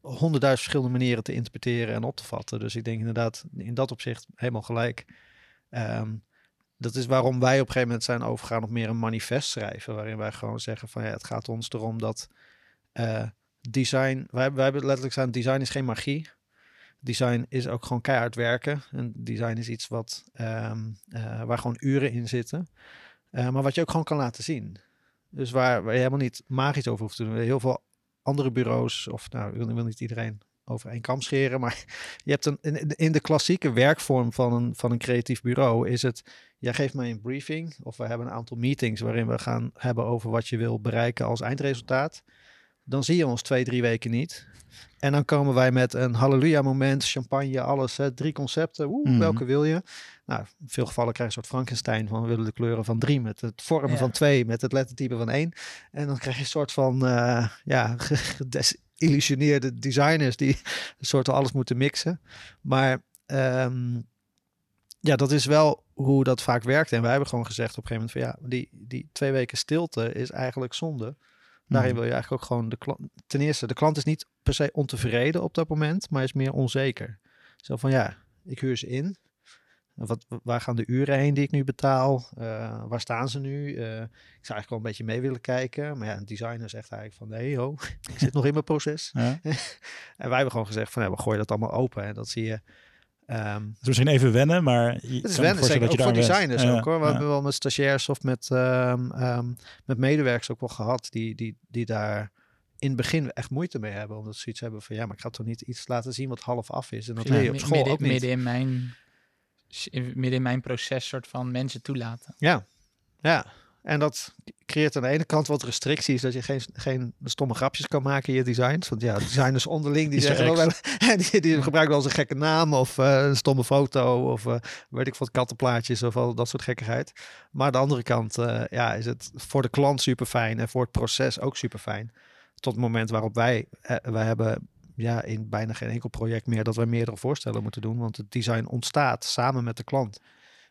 honderdduizend verschillende manieren te interpreteren en op te vatten. Dus ik denk inderdaad in dat opzicht helemaal gelijk. Ehm, dat is waarom wij op een gegeven moment zijn overgegaan op meer een manifest schrijven. Waarin wij gewoon zeggen van ja, het gaat ons erom dat eh, design... Wij, wij hebben letterlijk staan, design is geen magie. Design is ook gewoon keihard werken. En design is iets wat, ehm, eh, waar gewoon uren in zitten. Eh, maar wat je ook gewoon kan laten zien. Dus waar, je helemaal niet magisch over hoeft te doen. Heel veel andere bureaus, of nou, ik wil, ik wil niet iedereen over één kam scheren, maar je hebt een, in, in de klassieke werkvorm van een, van een creatief bureau is het, jij geeft mij een briefing, of we hebben een aantal meetings waarin we gaan hebben over wat je wil bereiken als eindresultaat. Dan zie je ons twee, drie weken niet. En dan komen wij met een halleluja moment, champagne, alles, hè, drie concepten. Oeh, Mhm. welke wil je? Nou, in veel gevallen krijg je een soort Frankenstein van we willen de kleuren van drie met het vormen Ja. van twee met het lettertype van één. En dan krijg je een soort van eh, ja, gedesillusioneerde designers die een soort van alles moeten mixen. Maar ehm, ja, dat is wel hoe dat vaak werkt. En wij hebben gewoon gezegd op een gegeven moment van ja, die, die twee weken stilte is eigenlijk zonde. Daarin Mhm. wil je eigenlijk ook gewoon de klant. Ten eerste, de klant is niet per se ontevreden op dat moment, maar is meer onzeker. Zo van ja, ik huur ze in. Wat, waar gaan de uren heen die ik nu betaal? Uh, waar staan ze nu? Uh, ik zou eigenlijk wel een beetje mee willen kijken. Maar ja, een designer zegt eigenlijk van nee, ho, ik zit nog in mijn proces. Ja. en wij hebben gewoon gezegd van ja, we gooien dat allemaal open. En dat zie je. Um, het is misschien even wennen, maar je het is wennen, zeker dat je ook voor designers ook hoor. We hebben wel met stagiairs of met, um, um, met medewerkers ook wel gehad die, die, die daar in het begin echt moeite mee hebben. Omdat ze iets hebben van ja, maar ik ga toch niet iets laten zien wat half af is. En dat leer je op school midden, ook niet. Midden in mijn midden in mijn proces soort van mensen toelaten. Ja, ja. En dat creëert aan de ene kant wat restricties, dat je geen, geen stomme grapjes kan maken in je designs. Want ja, designers onderling die, zeggen wel, die, die gebruiken wel eens een gekke naam of uh, een stomme foto of uh, weet ik wat kattenplaatjes of al dat soort gekkigheid. Maar aan de andere kant uh, ja, is het voor de klant super fijn en voor het proces ook super fijn. Tot het moment waarop wij, wij hebben ja, in bijna geen enkel project meer dat we meerdere voorstellen moeten doen. Want het design ontstaat samen met de klant.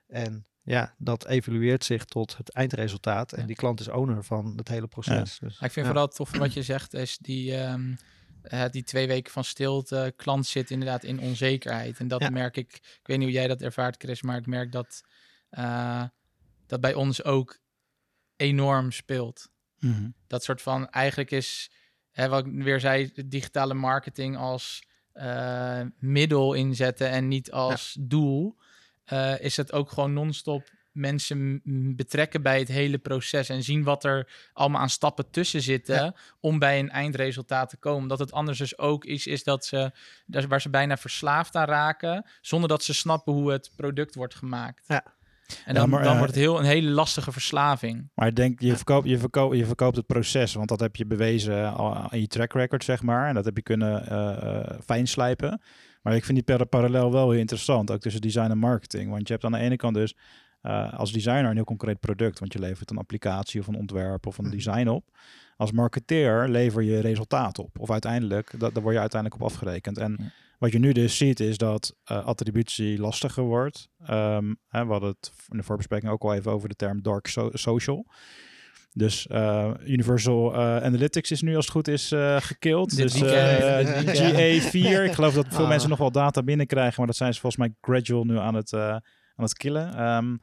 En ja, dat evalueert zich tot het eindresultaat. En die klant is owner van het hele proces. Dus, ik vind vooral tof wat je zegt, is die, um, uh, die twee weken van stilte. Klant zit inderdaad in onzekerheid. En dat merk ik, ik weet niet hoe jij dat ervaart Chris, maar ik merk dat, uh, dat bij ons ook enorm speelt. Mm -hmm. Dat soort van, eigenlijk is hè, wat ik weer zei, digitale marketing als uh, middel inzetten en niet als doel, uh, is het ook gewoon non-stop mensen betrekken bij het hele proces en zien wat er allemaal aan stappen tussen zitten om bij een eindresultaat te komen. Dat het anders dus ook iets is dat ze, waar ze bijna verslaafd aan raken, zonder dat ze snappen hoe het product wordt gemaakt. Ja. En dan, dan eh, wordt het heel, een hele lastige verslaving. Maar ik denk, je verkoopt, je, verkoopt, je verkoopt het proces, want dat heb je bewezen in je track record, zeg maar. En dat heb je kunnen uh, fijn slijpen. Maar ik vind die parallel wel heel interessant, ook tussen design en marketing. Want je hebt aan de ene kant dus uh, als designer een heel concreet product, want je levert een applicatie of een ontwerp of een mhm. design op. Als marketeer lever je resultaat op. Of uiteindelijk, dat, daar word je uiteindelijk op afgerekend. En wat je nu dus ziet is dat uh, attributie lastiger wordt. Um, hè, we hadden het in de voorbespreking ook al even over de term dark so social. Dus uh, Universal uh, Analytics is nu als het goed is uh, gekild. dus GA4. Ik geloof dat veel ah. mensen nog wel data binnenkrijgen, maar dat zijn ze volgens mij gradual nu aan het, aan het killen. Um,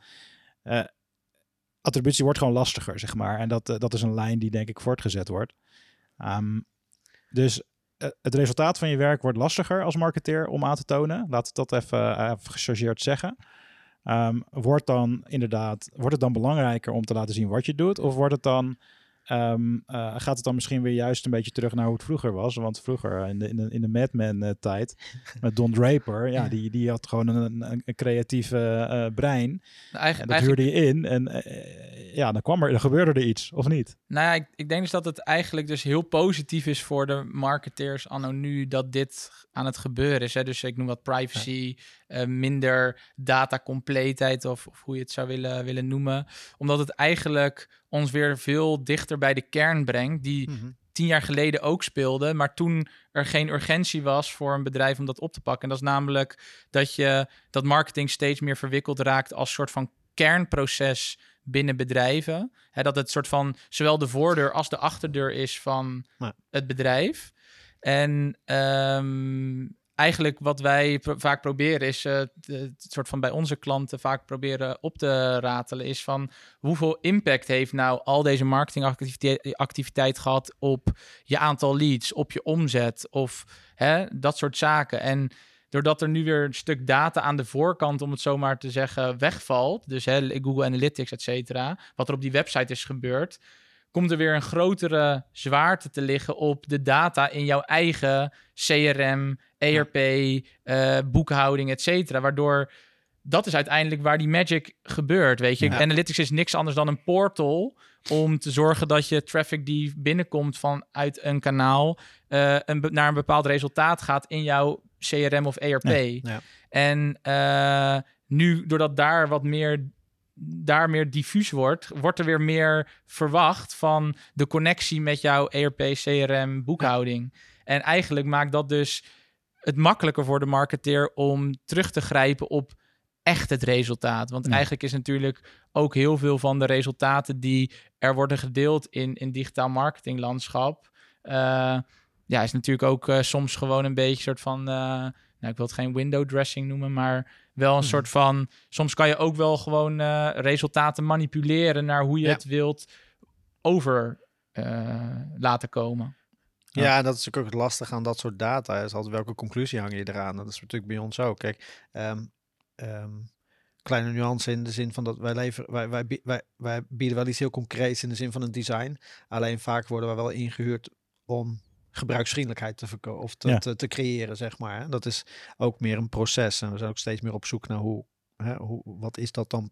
attributie wordt gewoon lastiger, zeg maar. En dat, dat is een lijn die denk ik voortgezet wordt. Um, dus eh, het resultaat van je werk wordt lastiger als marketeer om aan te tonen. Laat ik dat even, even gechargeerd zeggen. Um, wordt, dan inderdaad, wordt het dan belangrijker om te laten zien wat je doet? Of wordt het dan Um, uh, gaat het dan misschien weer juist een beetje terug naar hoe het vroeger was? Want vroeger, in de, in de, in de Mad Men-tijd, met Don Draper, ja, Die, die had gewoon een, creatieve uh, brein. Eigen, en dat huurde je in en ja, dan kwam er, dan gebeurde er iets, of niet? Nou ja, ik, ik, denk dus dat het eigenlijk dus heel positief is voor de marketeers anno nu dat dit aan het gebeuren is. Hè? Dus ik noem wat privacy, ja. Minder data compleetheid of, of, hoe je het zou willen, willen noemen. Omdat het eigenlijk ons weer veel dichter bij de kern brengt, die mhm. tien jaar geleden ook speelde, maar toen er geen urgentie was voor een bedrijf om dat op te pakken. En dat is namelijk dat je dat marketing steeds meer verwikkeld raakt als soort van kernproces binnen bedrijven. Hè, dat het soort van zowel de voordeur als de achterdeur is van het bedrijf. En um, eigenlijk wat wij vaak proberen is, uh, het soort van bij onze klanten vaak proberen op te ratelen, is van hoeveel impact heeft nou al deze marketingactiviteit gehad op je aantal leads, op je omzet of hè, dat soort zaken. En doordat er nu weer een stuk data aan de voorkant, om het zo maar te zeggen, wegvalt, dus hè, Google Analytics, et cetera, wat er op die website is gebeurd, komt er weer een grotere zwaarte te liggen op de data in jouw eigen CRM, ERP, uh, boekhouding, et cetera. Waardoor dat is uiteindelijk waar die magic gebeurt, weet je. Analytics is niks anders dan een portal om te zorgen dat je traffic die binnenkomt vanuit een kanaal uh, een, naar een bepaald resultaat gaat in jouw CRM of ERP. Ja. En uh, nu, doordat daar wat meer daar meer diffuus wordt, wordt er weer meer verwacht van de connectie met jouw ERP, CRM, boekhouding. En eigenlijk maakt dat dus het makkelijker voor de marketeer om terug te grijpen op echt het resultaat. Want eigenlijk is natuurlijk ook heel veel van de resultaten die er worden gedeeld in, in digitaal marketinglandschap. Uh, ja, is natuurlijk ook uh, soms gewoon een beetje soort van uh, nou, ik wil het geen window dressing noemen, maar wel een Mhm. soort van. Soms kan je ook wel gewoon eh, resultaten manipuleren naar hoe je Ja. het wilt over eh, laten komen. Ja, Ja. en dat is natuurlijk ook het lastige aan dat soort data. Is altijd welke conclusie hang je eraan? Dat is natuurlijk bij ons ook. Kijk, ehm, ehm, kleine nuance in de zin van dat wij leveren, wij, wij, wij, wij bieden wel iets heel concreets in de zin van een design. Alleen vaak worden we wel ingehuurd om gebruiksvriendelijkheid te verkopen of te, Ja. te, te creëren, zeg maar. hè. Dat is ook meer een proces. En we zijn ook steeds meer op zoek naar hoe, hè, hoe wat is dat dan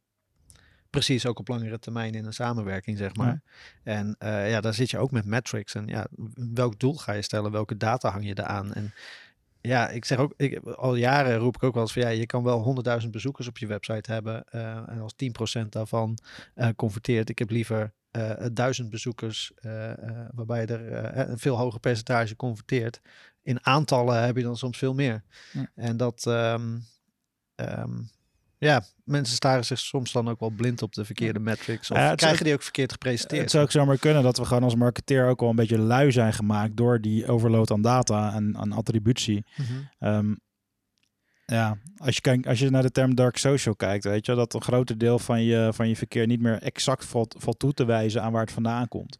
precies ook op langere termijn in een samenwerking, zeg maar. En eh, ja, daar zit je ook met metrics. En ja, welk doel ga je stellen? Welke data hang je eraan? En ja, ik zeg ook, ik, al jaren roep ik ook wel eens van ja, je kan wel 100.000 bezoekers op je website hebben. eh, en als 10% daarvan eh, converteert, ik heb liever eh 1000 bezoekers, eh, waarbij er een veel hoger percentage converteert. In aantallen heb je dan soms veel meer. Ja. En dat, ehm, ehm, ja, mensen staren zich soms dan ook wel blind op de verkeerde metrics. Of Ja, krijgen ook- die ook verkeerd gepresenteerd. Het zou ook zomaar kunnen dat we gewoon als marketeer ook wel een beetje lui zijn gemaakt door die overload aan data en aan attributie. Mhm. Ehm, ja, als je, als je naar de term dark social kijkt, weet je dat een groter deel van je, van je verkeer niet meer exact valt, valt toe te wijzen aan waar het vandaan komt.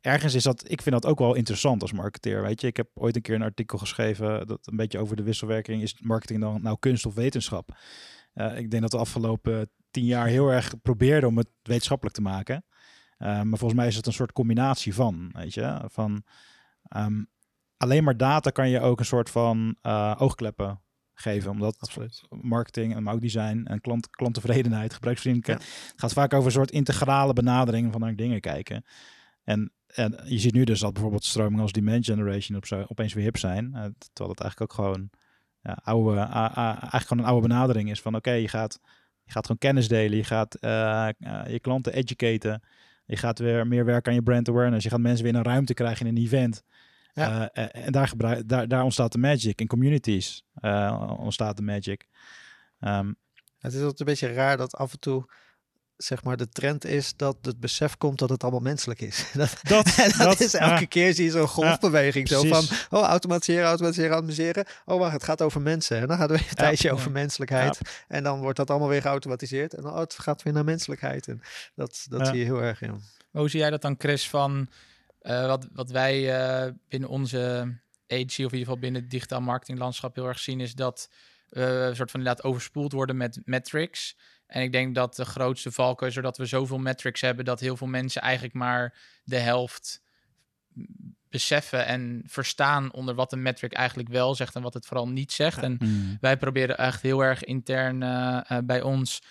Ergens is dat, ik vind dat ook wel interessant als marketeer. Weet je, ik heb ooit een keer een artikel geschreven dat een beetje over de wisselwerking is marketing dan nou kunst of wetenschap. Eh, ik denk dat de afgelopen tien jaar heel erg probeerden om het wetenschappelijk te maken. Eh, maar volgens mij is het een soort combinatie van, weet je, van ehm, alleen maar data kan je ook een soort van eh, oogkleppen geven, omdat Absoluut. marketing en maar ook design en klant, klanttevredenheid, gebruiksvriendelijkheid, het gaat vaak over een soort integrale benadering van naar dingen kijken. En, en je ziet nu dus dat bijvoorbeeld stromingen als demand generation op zo, opeens weer hip zijn, eh, terwijl het eigenlijk ook gewoon ja, oude, a- a- eigenlijk gewoon een oude benadering is van oké, je gaat je gaat gewoon kennis delen, je gaat eh, eh, je klanten educaten, je gaat weer meer werken aan je brand awareness, je gaat mensen weer in een ruimte krijgen in een event. Ja. Eh, eh, en daar, gebruik, daar, daar ontstaat de magic. In communities eh, ontstaat de magic. Ehm, Het is altijd een beetje raar dat af en toe zeg maar de trend is dat het besef komt dat het allemaal menselijk is. Dat, dat, en dat, dat- is elke keer zie je zo'n golfbeweging. zo van, oh, automatiseren, automatiseren, automatiseren. Oh, wacht, het gaat over mensen. En dan gaat het weer een tijdje ja. over menselijkheid. En dan wordt dat allemaal weer geautomatiseerd. En dan, oh, het gaat weer naar menselijkheid. En dat, dat Ja. zie je heel erg, ja. Maar Hoe zie jij dat dan, Chris, van eh, wat, wat wij eh, binnen onze agency, of in ieder geval binnen het digitaal marketinglandschap heel erg zien, is dat we een soort van inderdaad overspoeld worden met metrics. En ik denk dat de grootste valkuil is doordat we zoveel metrics hebben, dat heel veel mensen eigenlijk maar de helft beseffen en verstaan onder wat een metric eigenlijk wel zegt en wat het vooral niet zegt. En Mm. wij proberen echt heel erg intern eh, bij ons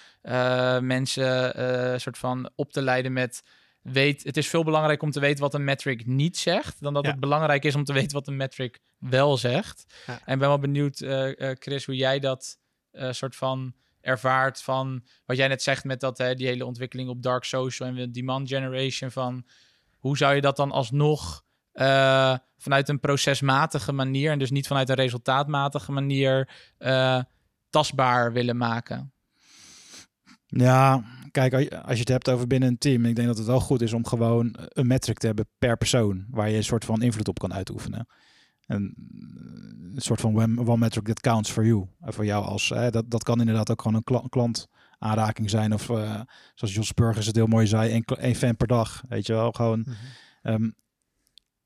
mensen soort van op te leiden met weet. Het is veel belangrijker om te weten wat een metric niet zegt, dan dat Ja. het belangrijk is om te weten wat een metric wel zegt. Ja. En ben wel benieuwd, eh, eh, Chris, hoe jij dat eh, soort van ervaart van wat jij net zegt met dat hè, die hele ontwikkeling op dark social en de demand generation van hoe zou je dat dan alsnog eh, vanuit een procesmatige manier en dus niet vanuit een resultaatmatige manier eh, tastbaar willen maken. Ja, kijk, als je het hebt over binnen een team, ik denk dat het wel goed is om gewoon een metric te hebben per persoon, waar je een soort van invloed op kan uitoefenen. En eh, een soort van one, metric that counts for you. Eh, Voor jou als, hè, dat, dat kan inderdaad ook gewoon een kla- klantaanraking zijn. Of eh, zoals Jos Burgers het heel mooi zei, één fan per dag. Weet je wel, gewoon Mhm. Ehm,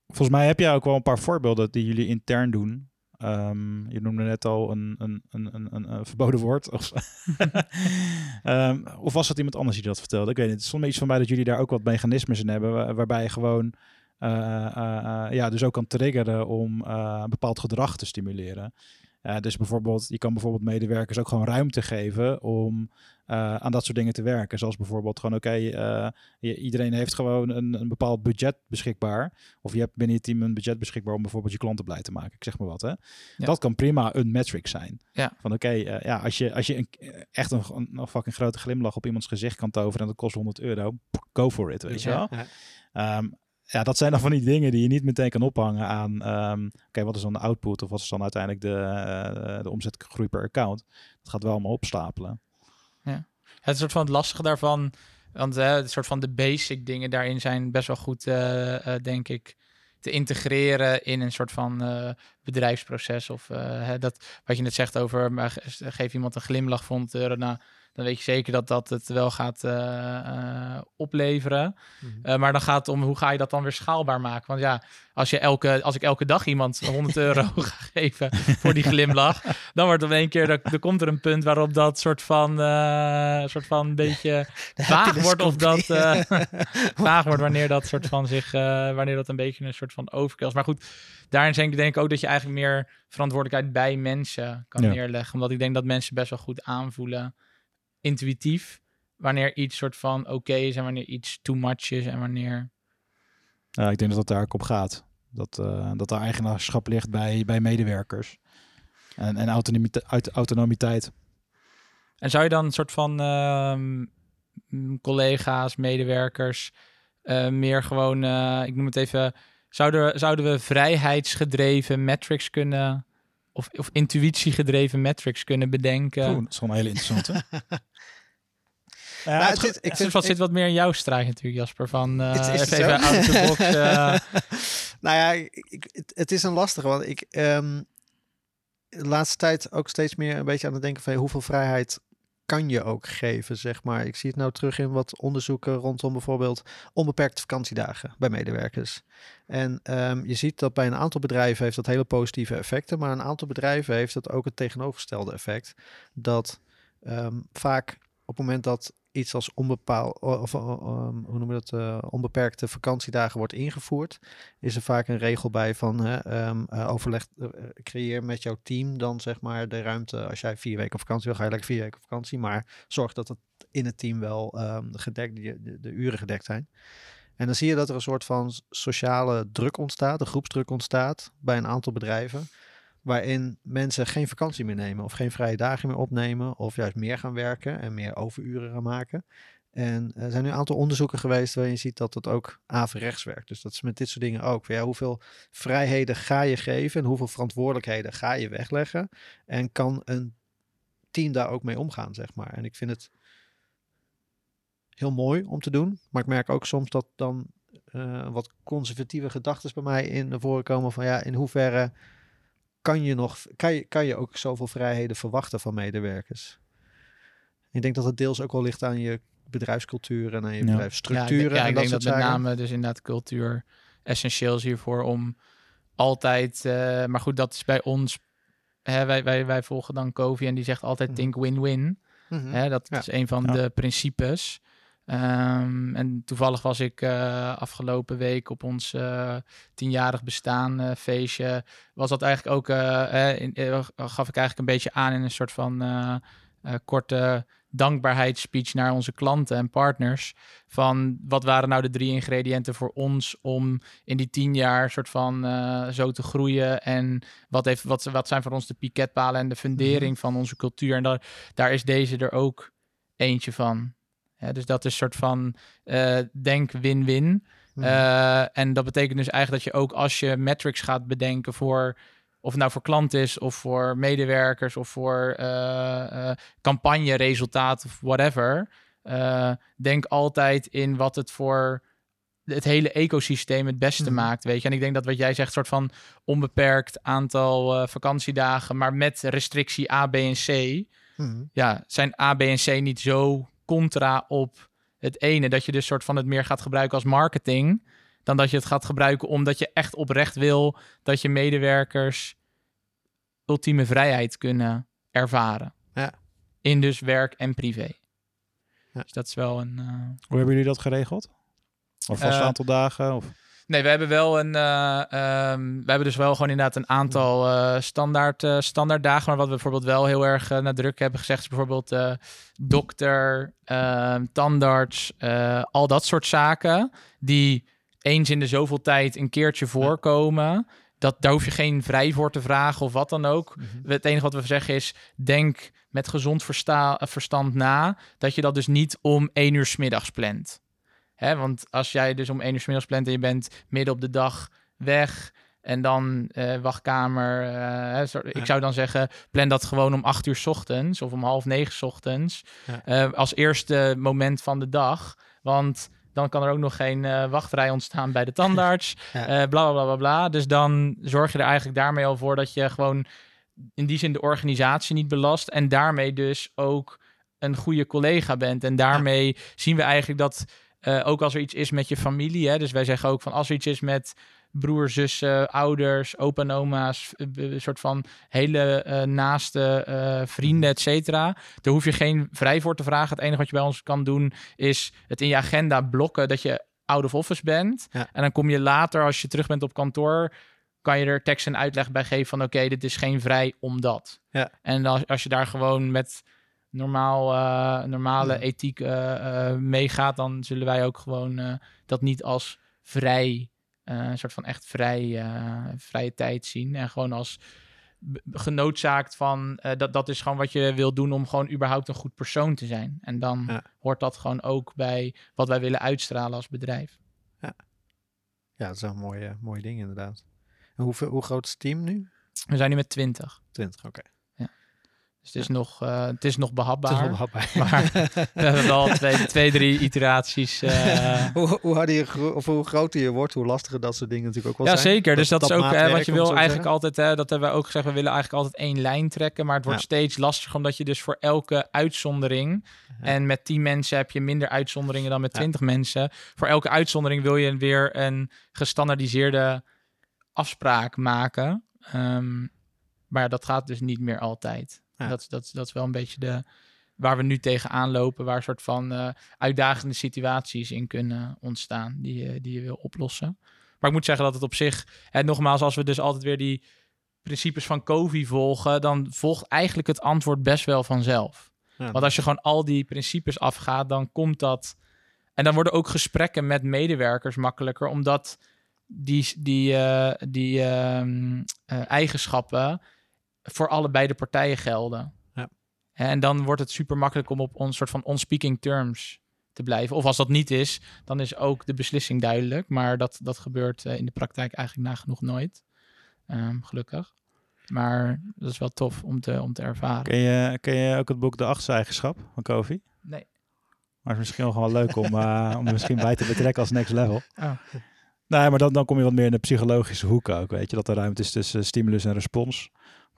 volgens mij heb jij ook wel een paar voorbeelden die jullie intern doen. Ehm, je noemde net al een, een, een, een, een, een verboden woord. Of, Ehm, of was dat iemand anders die dat vertelde? Ik weet niet. Het is soms iets van mij dat jullie daar ook wat mechanismes in hebben. wa- Waarbij je gewoon eh, eh, eh, ja, dus ook kan triggeren om eh, een bepaald gedrag te stimuleren. Eh, dus bijvoorbeeld, je kan bijvoorbeeld medewerkers ook gewoon ruimte geven om eh, aan dat soort dingen te werken. Zoals bijvoorbeeld gewoon, oké, eh, iedereen heeft gewoon een, een bepaald budget beschikbaar. Of je hebt binnen je team een budget beschikbaar om bijvoorbeeld je klanten blij te maken. Ik zeg maar wat, hè. Dat kan prima een metric zijn. Ja. Van oké, eh, ja, als je, als je een, echt een, een, fucking grote glimlach op iemands gezicht kan toveren en dat kost 100 euro, go for it, weet je wel. Ja. Ja, dat zijn dan van die dingen die je niet meteen kan ophangen aan, ehm, oké, wat is dan de output of wat is dan uiteindelijk de, eh, de omzetgroei per account. Dat gaat wel allemaal opstapelen. Het soort van het lastige daarvan, want eh, het soort van de basic dingen daarin zijn best wel goed, eh, eh, denk ik, te integreren in een soort van bedrijfsproces. Of hè, dat, wat je net zegt over, geef iemand een glimlach voor 100 euro. Nou, dan weet je zeker dat dat het wel gaat eh, eh, opleveren. Mhm. Eh, maar dan gaat het om hoe ga je dat dan weer schaalbaar maken. Want ja, als, je elke, als ik elke dag iemand 100 euro ga geven voor die glimlach, dan wordt op één keer, dan, dan komt er een punt waarop dat soort van, soort van een beetje vaag happiness wordt. Of dat vaag wordt wanneer dat soort van zich, wanneer dat een beetje een soort van overkill is. Maar goed, daarin denk ik, denk ik ook dat je eigenlijk meer verantwoordelijkheid bij mensen kan Ja. neerleggen. Omdat ik denk dat mensen best wel goed aanvoelen, intuïtief, wanneer iets soort van oké is en wanneer iets too much is en wanneer... Ja, ik denk dat het daar ook op gaat. Dat, eh dat er eigenaarschap ligt bij, bij medewerkers. En, en autonomite- uit- autonomiteit. En zou je dan een soort van ehm, collega's, medewerkers, eh, meer gewoon, eh, ik noem het even, zouden, zouden we vrijheidsgedreven metrics kunnen, of, of intuïtiegedreven metrics kunnen bedenken? Oeh, dat is wel een hele interessante. ja, Nou, het is- ik Ik vind, wat zit wat meer in jouw straat natuurlijk, Jasper. Van eh Is- is het even, out of the box. eh. nou ja, ik, het, het is een lastige, want ik ehm, de laatste tijd ook steeds meer een beetje aan het denken van hoeveel vrijheid kan je ook geven, zeg maar. Ik zie het nou terug in wat onderzoeken rondom bijvoorbeeld onbeperkte vakantiedagen bij medewerkers. En ehm, je ziet dat bij een aantal bedrijven heeft dat hele positieve effecten, maar een aantal bedrijven heeft dat ook het tegenovergestelde effect. Dat ehm, vaak op het moment dat iets als onbepaald of ehm, hoe noem je dat, eh, onbeperkte vakantiedagen wordt ingevoerd, is er vaak een regel bij van ehm, eh, overleg, eh, creëer met jouw team dan zeg maar de ruimte. Als jij vier weken vakantie wil, ga je lekker vier weken vakantie, maar zorg dat het in het team wel ehm, gedekt, de, de, de uren gedekt zijn. En dan zie je dat er een soort van sociale druk ontstaat, een groepsdruk ontstaat bij een aantal bedrijven, waarin mensen geen vakantie meer nemen of geen vrije dagen meer opnemen of juist meer gaan werken en meer overuren gaan maken. En er zijn nu een aantal onderzoeken geweest waarin je ziet dat het ook averechts werkt. Dus dat is met dit soort dingen ook. Ja, hoeveel vrijheden ga je geven en hoeveel verantwoordelijkheden ga je wegleggen? En kan een team daar ook mee omgaan, zeg maar. En ik vind het heel mooi om te doen. Maar ik merk ook soms dat dan eh, wat conservatieve gedachten bij mij in naar voren komen van ja, in hoeverre kan je nog, kan je, kan je ook zoveel vrijheden verwachten van medewerkers? Ik denk dat het deels ook wel ligt aan je bedrijfscultuur en aan je Ja. bedrijfsstructuren. Ja, ik, ja, en ik dat denk dat met zaken. name dus inderdaad cultuur essentieel is hiervoor om altijd... eh, maar goed, dat is bij ons... Hè, wij, wij, wij volgen dan Covey en die zegt altijd Mhm. think win-win. Mhm. Hè, dat Ja. is een van Ja. de principes. Ehm, en toevallig was ik eh, afgelopen week op ons eh, tienjarig bestaan eh, feestje. Was dat eigenlijk ook, eh, in, gaf ik eigenlijk een beetje aan in een soort van korte dankbaarheidsspeech naar onze klanten en partners. Van wat waren nou de drie ingrediënten voor ons om in die tien jaar soort van zo te groeien. En wat, heeft, wat, wat zijn voor ons de piketpalen en de fundering van onze cultuur. En daar, daar is deze er ook eentje van. Ja, dus dat is een soort van eh, denk win-win. Mhm. Eh, en dat betekent dus eigenlijk dat je ook als je metrics gaat bedenken voor of het nou voor klant is of voor medewerkers of voor eh campagneresultaat of whatever. denk altijd in wat het voor het hele ecosysteem het beste Mhm. maakt, weet je. En ik denk dat wat jij zegt, soort van onbeperkt aantal vakantiedagen, maar met restrictie A, B en C Mhm. ja, zijn A, B en C niet zo contra op het ene. Dat je dus soort van het meer gaat gebruiken als marketing. Dan dat je het gaat gebruiken omdat je echt oprecht wil dat je medewerkers ultieme vrijheid kunnen ervaren. Ja. In dus werk en privé. Ja. Dus dat is wel een. eh, Hoe hebben jullie dat geregeld? Of vast Eh, aantal dagen? Of? Nee, we hebben wel een. eh, ehm, we hebben dus wel gewoon inderdaad een aantal eh, standaard, eh, standaard dagen. Maar wat we bijvoorbeeld wel heel erg eh, nadruk hebben gezegd, is bijvoorbeeld dokter, ehm, tandarts, al dat soort zaken. Die eens in de zoveel tijd een keertje voorkomen. Dat, daar hoef je geen vrij voor te vragen of wat dan ook. Mhm. Het enige wat we zeggen is, denk met gezond versta- verstand na dat je dat dus niet om één uur 's middags plant. Hè, want als jij dus om één uur 's middags plant en je bent midden op de dag weg en dan eh, wachtkamer, eh, ik zou dan zeggen, plan dat gewoon om acht uur 's ochtends of om half negen 's ochtends Ja. eh, als eerste moment van de dag. Want Dan kan er ook nog geen wachtrij ontstaan bij de tandarts. Ja. Bla, bla, bla, bla, bla. Dus dan zorg je er eigenlijk daarmee al voor dat je gewoon in die zin de organisatie niet belast. En daarmee dus ook een goede collega bent. En daarmee zien we eigenlijk dat eh, ook als er iets is met je familie. Hè, dus wij zeggen ook van als er iets is met broers, zussen, ouders, opa en oma's, eh, een soort van hele eh, naaste eh, vrienden, et cetera. Daar hoef je geen vrij voor te vragen. Het enige wat je bij ons kan doen is het in je agenda blokken dat je out of office bent. Ja. En dan kom je later, als je terug bent op kantoor, kan je er tekst en uitleg bij geven van oké, dit is geen vrij omdat. Ja. En als, als je daar gewoon met normaal, eh, normale Ja. ethiek eh, eh, meegaat, dan zullen wij ook gewoon dat niet als vrij, een soort van echt vrij, vrije tijd zien. En gewoon als genoodzaakt van, dat, dat is gewoon wat je wil doen om gewoon überhaupt een goed persoon te zijn. En dan Ja. hoort dat gewoon ook bij wat wij willen uitstralen als bedrijf. Ja, dat is wel een mooie, mooie ding inderdaad. En hoe, hoe groot is het team nu? We zijn nu met 20. 20, oké. Dus het is, nog, eh, het is nog behapbaar. Het is wel hapbaar. Maar we hebben wel twee, twee drie iteraties. eh, hoe, hoe, harder je, gro- of hoe groter je wordt, hoe lastiger dat soort dingen natuurlijk ook wel ja, zijn. zeker. Dus dat, is ook hè, maatwerk, wat je wil eigenlijk altijd. Hè, dat hebben we ook gezegd. We willen eigenlijk altijd één lijn trekken. Maar het wordt Ja. steeds lastiger. Omdat je dus voor elke uitzondering. En met 10 mensen heb je minder uitzonderingen dan met Ja. 20 mensen. Voor elke uitzondering wil je weer een gestandardiseerde afspraak maken. Ehm, maar dat gaat dus niet meer altijd. Ja. Dat, is- dat, dat is wel een beetje de, waar we nu tegenaan lopen. Waar een soort van eh, uitdagende situaties in kunnen ontstaan. Die, je- die je wil oplossen. Maar ik moet zeggen dat het op zich... En nogmaals, als we dus altijd weer die principes van COVID volgen... dan volgt eigenlijk het antwoord best wel vanzelf. Ja, Want als je gewoon al die principes afgaat, dan komt dat. En dan worden ook gesprekken met medewerkers makkelijker, omdat die, die, eh, die ehm, eh, eigenschappen voor allebei de partijen gelden. Ja. En dan wordt het super makkelijk om op een soort van on-speaking terms te blijven. Of als dat niet is, dan is ook de beslissing duidelijk. Maar dat, dat gebeurt eh, in de praktijk eigenlijk nagenoeg nooit. Ehm, gelukkig. Maar dat is wel tof om te, om te ervaren. Ken je, ken je ook het boek De Achtste Eigenschap van Kofi? Nee. Maar het is misschien wel leuk om, eh, om er misschien bij te betrekken als next level. Oh. Nee, maar dan, dan kom je wat meer in de psychologische hoek ook. Weet je, dat er ruimte is tussen stimulus en respons.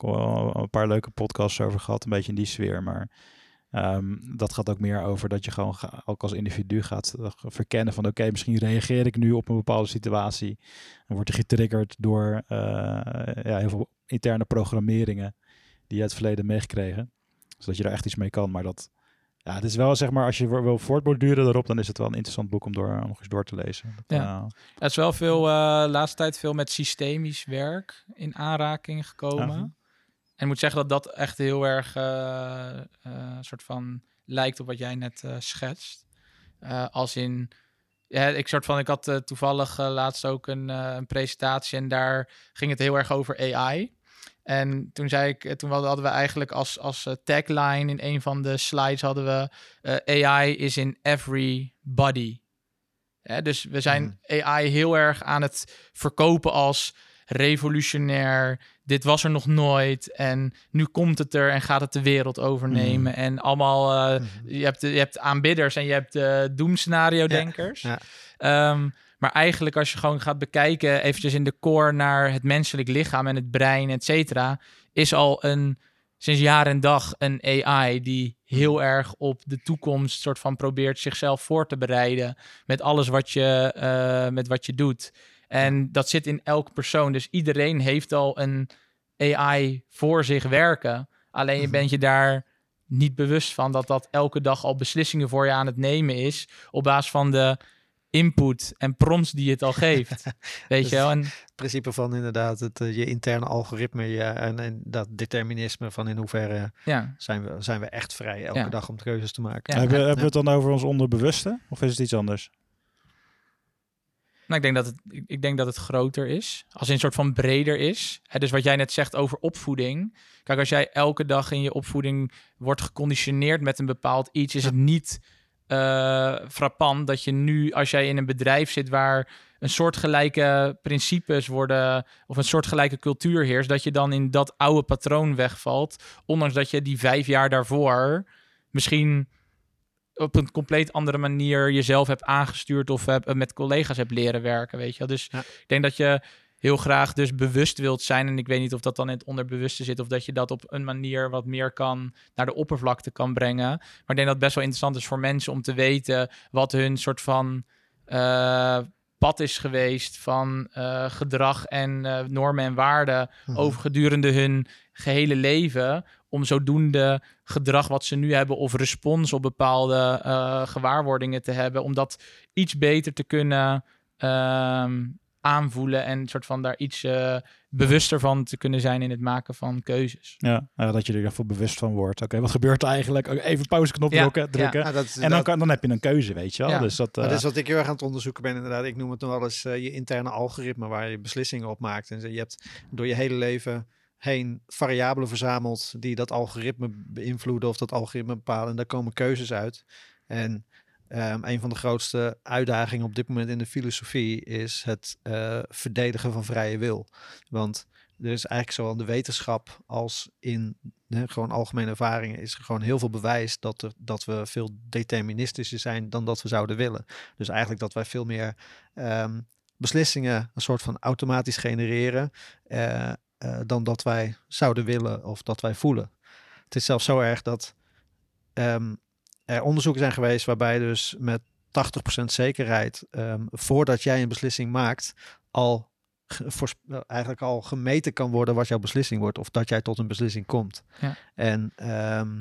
Een paar leuke podcasts over gehad, een beetje in die sfeer. Maar ehm, dat gaat ook meer over dat je gewoon ook als individu gaat eh, verkennen van oké, misschien reageer ik nu op een bepaalde situatie. En word je getriggerd door eh, ja, heel veel interne programmeringen die je uit het verleden meegekregen. Zodat je daar echt iets mee kan. Maar dat, ja, het is wel zeg maar, als je wil voortborduren erop, dan is het wel een interessant boek om door, om nog eens door te lezen. Dat, Ja. eh, Er is wel veel, laatste tijd veel met systemisch werk in aanraking gekomen. Ja. En ik moet zeggen dat dat echt heel erg eh, eh, soort van lijkt op wat jij net eh, schetst. Als in, ja, ik soort van, ik had toevallig laatst ook een, een presentatie en daar ging het heel erg over AI. En toen zei ik, toen hadden we eigenlijk als, als tagline in een van de slides hadden we AI is in every body. Hè, dus we zijn AI heel erg aan het verkopen als revolutionair. Dit was er nog nooit en nu komt het er en gaat het de wereld overnemen. En allemaal, eh, Mhm. je, hebt, je hebt aanbidders en je hebt de doemscenario-denkers. Ja. Ehm, maar eigenlijk als je gewoon gaat bekijken, eventjes in de core naar het menselijk lichaam en het brein, et cetera, is al een sinds jaar en dag een AI die heel erg op de toekomst soort van probeert zichzelf voor te bereiden met alles wat je, eh, met wat je doet. En dat zit in elk persoon. Dus iedereen heeft al een AI voor zich werken. Alleen je Mhm. bent je daar niet bewust van dat dat elke dag al beslissingen voor je aan het nemen is op basis van de input en prompts die het al geeft. Weet Dus- je wel? En Het principe van inderdaad het, eh, je interne algoritme ja, en, en dat determinisme van in hoeverre ja, zijn we, zijn we echt vrij elke Ja. dag om keuzes te maken. Ja. hebben, Ja. hebben we het dan over ons onderbewuste? Of is het iets anders? Nou, ik denk dat het, ik- denk dat het groter is. Als in een soort van breder is. Hè, dus wat jij net zegt over opvoeding. Kijk, als jij elke dag in je opvoeding wordt geconditioneerd met een bepaald iets, is het niet eh frappant dat je nu, als jij in een bedrijf zit waar een soortgelijke principes worden, of een soortgelijke cultuur heerst, dat je dan in dat oude patroon wegvalt. Ondanks dat je die vijf jaar daarvoor misschien op een compleet andere manier jezelf hebt aangestuurd of heb, eh, met collega's hebt leren werken, weet je wel. Dus Ja. ik denk dat je heel graag dus bewust wilt zijn. En ik weet niet of dat dan in het onderbewuste zit of dat je dat op een manier wat meer kan naar de oppervlakte kan brengen. Maar ik denk dat het best wel interessant is voor mensen om te weten wat hun soort van eh, pad is geweest van eh, gedrag en normen en waarden Mhm. over gedurende hun gehele leven. Om zodoende gedrag wat ze nu hebben of respons op bepaalde eh, gewaarwordingen te hebben. Om dat iets beter te kunnen ehm, aanvoelen en soort van daar iets eh, bewuster van te kunnen zijn in het maken van keuzes. Ja, ja, dat je er geval bewust van wordt. Oké, wat gebeurt er eigenlijk? Even pauzeknop Ja, drukken. ja. drukken. Ja, dat is En dan, kan, dan heb je een keuze, weet je wel. Ja. Dus dat, eh, dit is wat ik heel erg aan het onderzoeken ben inderdaad. Ik noem het nog wel eens eh, je interne algoritme waar je beslissingen op maakt. En je hebt door je hele leven heen variabelen verzameld die dat algoritme beïnvloeden of dat algoritme bepalen. En daar komen keuzes uit. En ehm, een van de grootste uitdagingen op dit moment in de filosofie is het eh, verdedigen van vrije wil. Want er is eigenlijk zowel in de wetenschap als in gewoon algemene ervaringen is er gewoon heel veel bewijs dat, er, dat we veel deterministischer zijn dan dat we zouden willen. Dus eigenlijk dat wij veel meer ehm, beslissingen een soort van automatisch genereren eh, eh, dan dat wij zouden willen of dat wij voelen. Het is zelfs zo erg dat ehm, er onderzoeken zijn geweest waarbij dus met 80% zekerheid ehm, voordat jij een beslissing maakt al eigenlijk al gemeten kan worden wat jouw beslissing wordt of dat jij tot een beslissing komt. Ja. En ehm,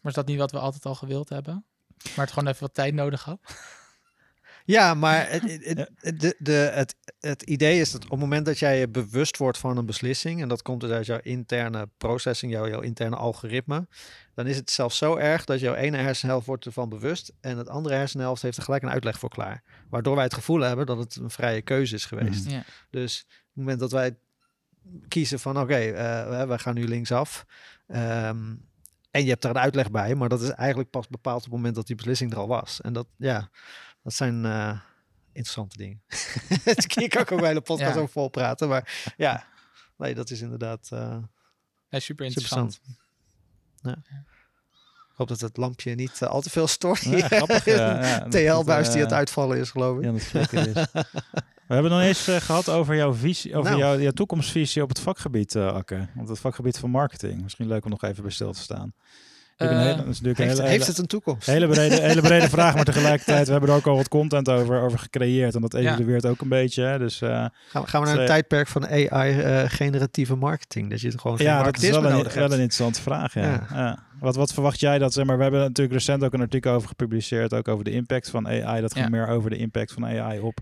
Maar is dat niet wat we altijd al gewild hebben? Maar het gewoon even wat tijd nodig had? Ja, maar het, het, het, de, de, het, het idee is dat op het moment dat jij je bewust wordt van een beslissing, en dat komt dus uit jouw interne processing, jouw, jouw interne algoritme, dan is het zelfs zo erg dat jouw ene hersenhelft wordt ervan bewust en het andere hersenhelft heeft er gelijk een uitleg voor klaar. Waardoor wij het gevoel hebben dat het een vrije keuze is geweest. Mhm. Ja. Dus op het moment dat wij kiezen van oké, eh, wij gaan nu linksaf. ehm, en je hebt er een uitleg bij, maar dat is eigenlijk pas bepaald op het moment dat die beslissing er al was. En dat, ja, dat zijn eh, interessante dingen. Hier kan ik ook een hele podcast Ja. over vol praten, maar ja, nee, dat is inderdaad eh, super super interessant. Ja. Ik hoop dat het lampje niet eh, al te veel stoort. ja, grappig. ja, ja, dat- TL-buis die het eh, uitvallen is, geloof ik. Ja, dat zeker is. We hebben nog eens eh, gehad over jouw visie, over Nou. jouw, jouw toekomstvisie op het vakgebied, eh Akke. Op het vakgebied van marketing. Misschien leuk om nog even bij stil te staan. Eh, een hele, dat is natuurlijk een Heeft, hele, heeft hele, het een toekomst? hele, brede, hele brede vraag, maar tegelijkertijd, we hebben er ook al wat content over, over gecreëerd. En dat evalueert ook een beetje. Hè. Dus eh, Gaan we, gaan we naar een Ze- tijdperk van AI-generatieve marketing? Dat je het gewoon ja, dat is wel een, wel een interessante vraag. Ja. Ja. Ja. Wat, wat verwacht jij dat, zeg maar, we hebben natuurlijk recent ook een artikel over gepubliceerd, ook over de impact van AI. Dat ging meer over de impact van AI op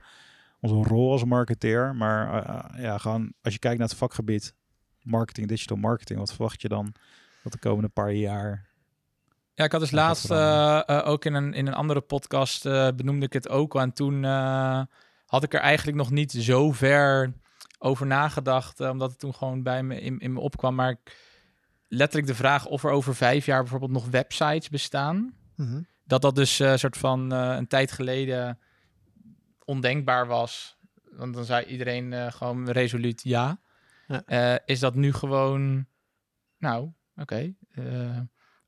onze rol als marketeer. Maar eh, ja, gewoon als je kijkt naar het vakgebied marketing, digital marketing, wat verwacht je dan dat de komende paar jaar? Ja, ik had dus Ja, laatst eh, eh, ook in een, in een andere podcast eh, benoemde ik het ook. En toen had ik er eigenlijk nog niet zo ver over nagedacht, omdat het toen gewoon bij me in, in me opkwam. Maar ik- letterlijk de vraag of er over vijf jaar bijvoorbeeld nog websites bestaan. Mhm. Dat dat dus een soort van een tijd geleden ondenkbaar was. Want dan zei iedereen gewoon resoluut ja. Ja. Is dat nu gewoon, nou, oké. eh,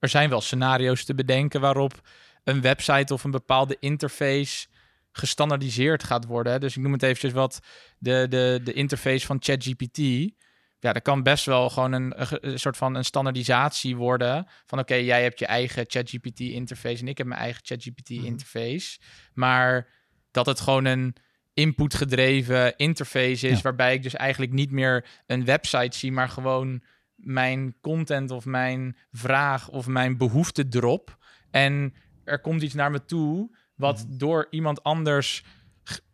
er zijn wel scenario's te bedenken waarop een website of een bepaalde interface gestandardiseerd gaat worden. hè. Dus ik noem het eventjes wat de, de, de interface van ChatGPT. Ja, dat kan best wel gewoon een, een soort van een standaardisatie worden. Van oké, jij hebt je eigen ChatGPT interface en ik heb mijn eigen ChatGPT Mhm. interface. Maar dat het gewoon een input gedreven interface is, Ja. waarbij ik dus eigenlijk niet meer een website zie, maar gewoon mijn content of mijn vraag of mijn behoefte drop. En er komt iets naar me toe wat Mhm. door iemand anders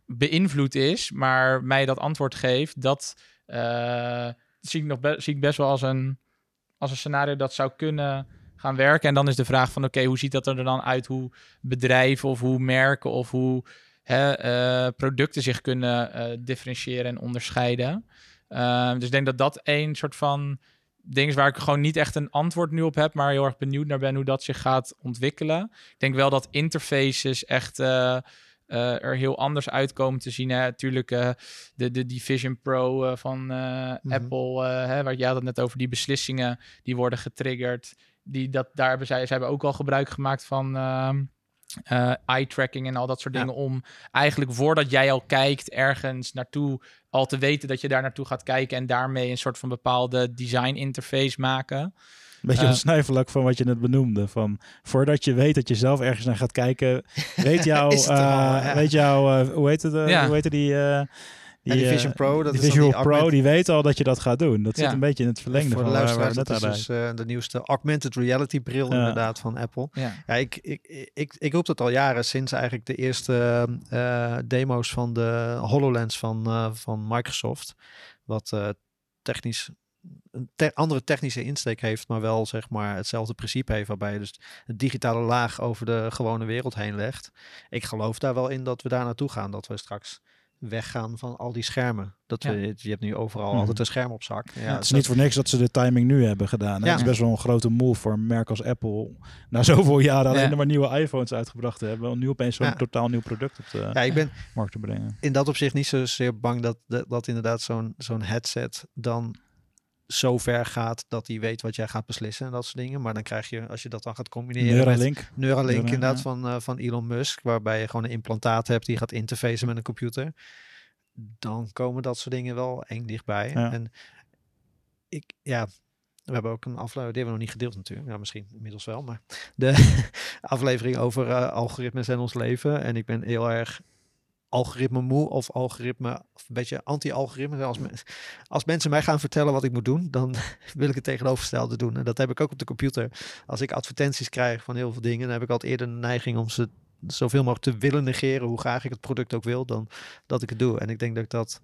beïnvloed is, maar mij dat antwoord geeft, dat eh, zie, ik nog be- zie ik best wel als een, als een scenario dat zou kunnen gaan werken. En dan is de vraag van, oké, hoe ziet dat er dan uit? Hoe bedrijven of hoe merken of hoe hè, eh, producten zich kunnen eh, differentiëren en onderscheiden. Ehm, dus ik denk dat dat één soort van ding is waar ik gewoon niet echt een antwoord nu op heb, maar heel erg benieuwd naar ben hoe dat zich gaat ontwikkelen. Ik denk wel dat interfaces echt eh, eh, er heel anders uitkomen te zien. Hè. Natuurlijk eh, de, de, die Vision Pro van Mhm. Apple, hè, waar jij had het net over, die beslissingen die worden getriggerd die dat, daar hebben zij, zij hebben ook al gebruik gemaakt van eh, eye tracking en al dat soort Ja. dingen. Om eigenlijk voordat jij al kijkt ergens naartoe, al te weten dat je daar naartoe gaat kijken. En daarmee een soort van bepaalde design interface maken. Beetje een snijvlak van wat je net benoemde. Van voordat je weet dat je zelf ergens naar gaat kijken, weet jou, Is het al, eh, ja. weet jou, eh, hoe heet het, Ja. hoe heet het die, die eh, Vision Pro, dat die is dan Visual die Pro, augmented- die weet al dat je dat gaat doen. Dat Ja. zit een beetje in het verlengde voor de van waar luisteraars, dat net is dus eh, de nieuwste augmented reality bril Ja. inderdaad van Apple. Ja. Ja, ik, ik, ik, ik roep dat al jaren sinds eigenlijk de eerste eh, demo's van de HoloLens van, eh, van Microsoft. Wat eh, technisch een te- andere technische insteek heeft, maar wel zeg maar hetzelfde principe heeft, waarbij je dus het digitale laag over de gewone wereld heen legt. Ik geloof daar wel in dat we daar naartoe gaan, dat we straks weggaan van al die schermen. Dat Ja. we, je hebt nu overal Mhm. altijd een scherm op zak. Ja, het is niet voor niks dat ze de timing nu hebben gedaan. hè. Ja. Het is best wel een grote move voor een merk als Apple. Na zoveel jaren alleen maar nieuwe iPhones uitgebracht te hebben. Om nu opeens zo'n Ja. totaal nieuw product op de ja, ik ben markt te brengen. in dat opzicht niet zozeer bang dat, dat, dat inderdaad zo'n zo'n headset dan zo ver gaat dat hij weet wat jij gaat beslissen en dat soort dingen. Maar dan krijg je, als je dat dan gaat combineren met Neuralink. Neuralink Neura- inderdaad ja. van, eh, van Elon Musk, waarbij je gewoon een implantaat hebt die gaat interfacen met een computer. Dan komen dat soort dingen wel eng dichtbij. Ja. En ik, ja, we hebben ook een aflevering, die hebben we nog niet gedeeld natuurlijk. Ja, misschien inmiddels wel, maar de aflevering over eh, algoritmes en ons leven. En ik ben heel erg algoritme moe of algoritme, of een beetje anti-algoritme. Als, als mensen mij gaan vertellen wat ik moet doen, dan wil ik het tegenovergestelde doen. En dat heb ik ook op de computer. Als ik advertenties krijg van heel veel dingen, dan heb ik altijd eerder de neiging om ze zoveel mogelijk te willen negeren, hoe graag ik het product ook wil, dan dat ik het doe. En ik denk dat ik dat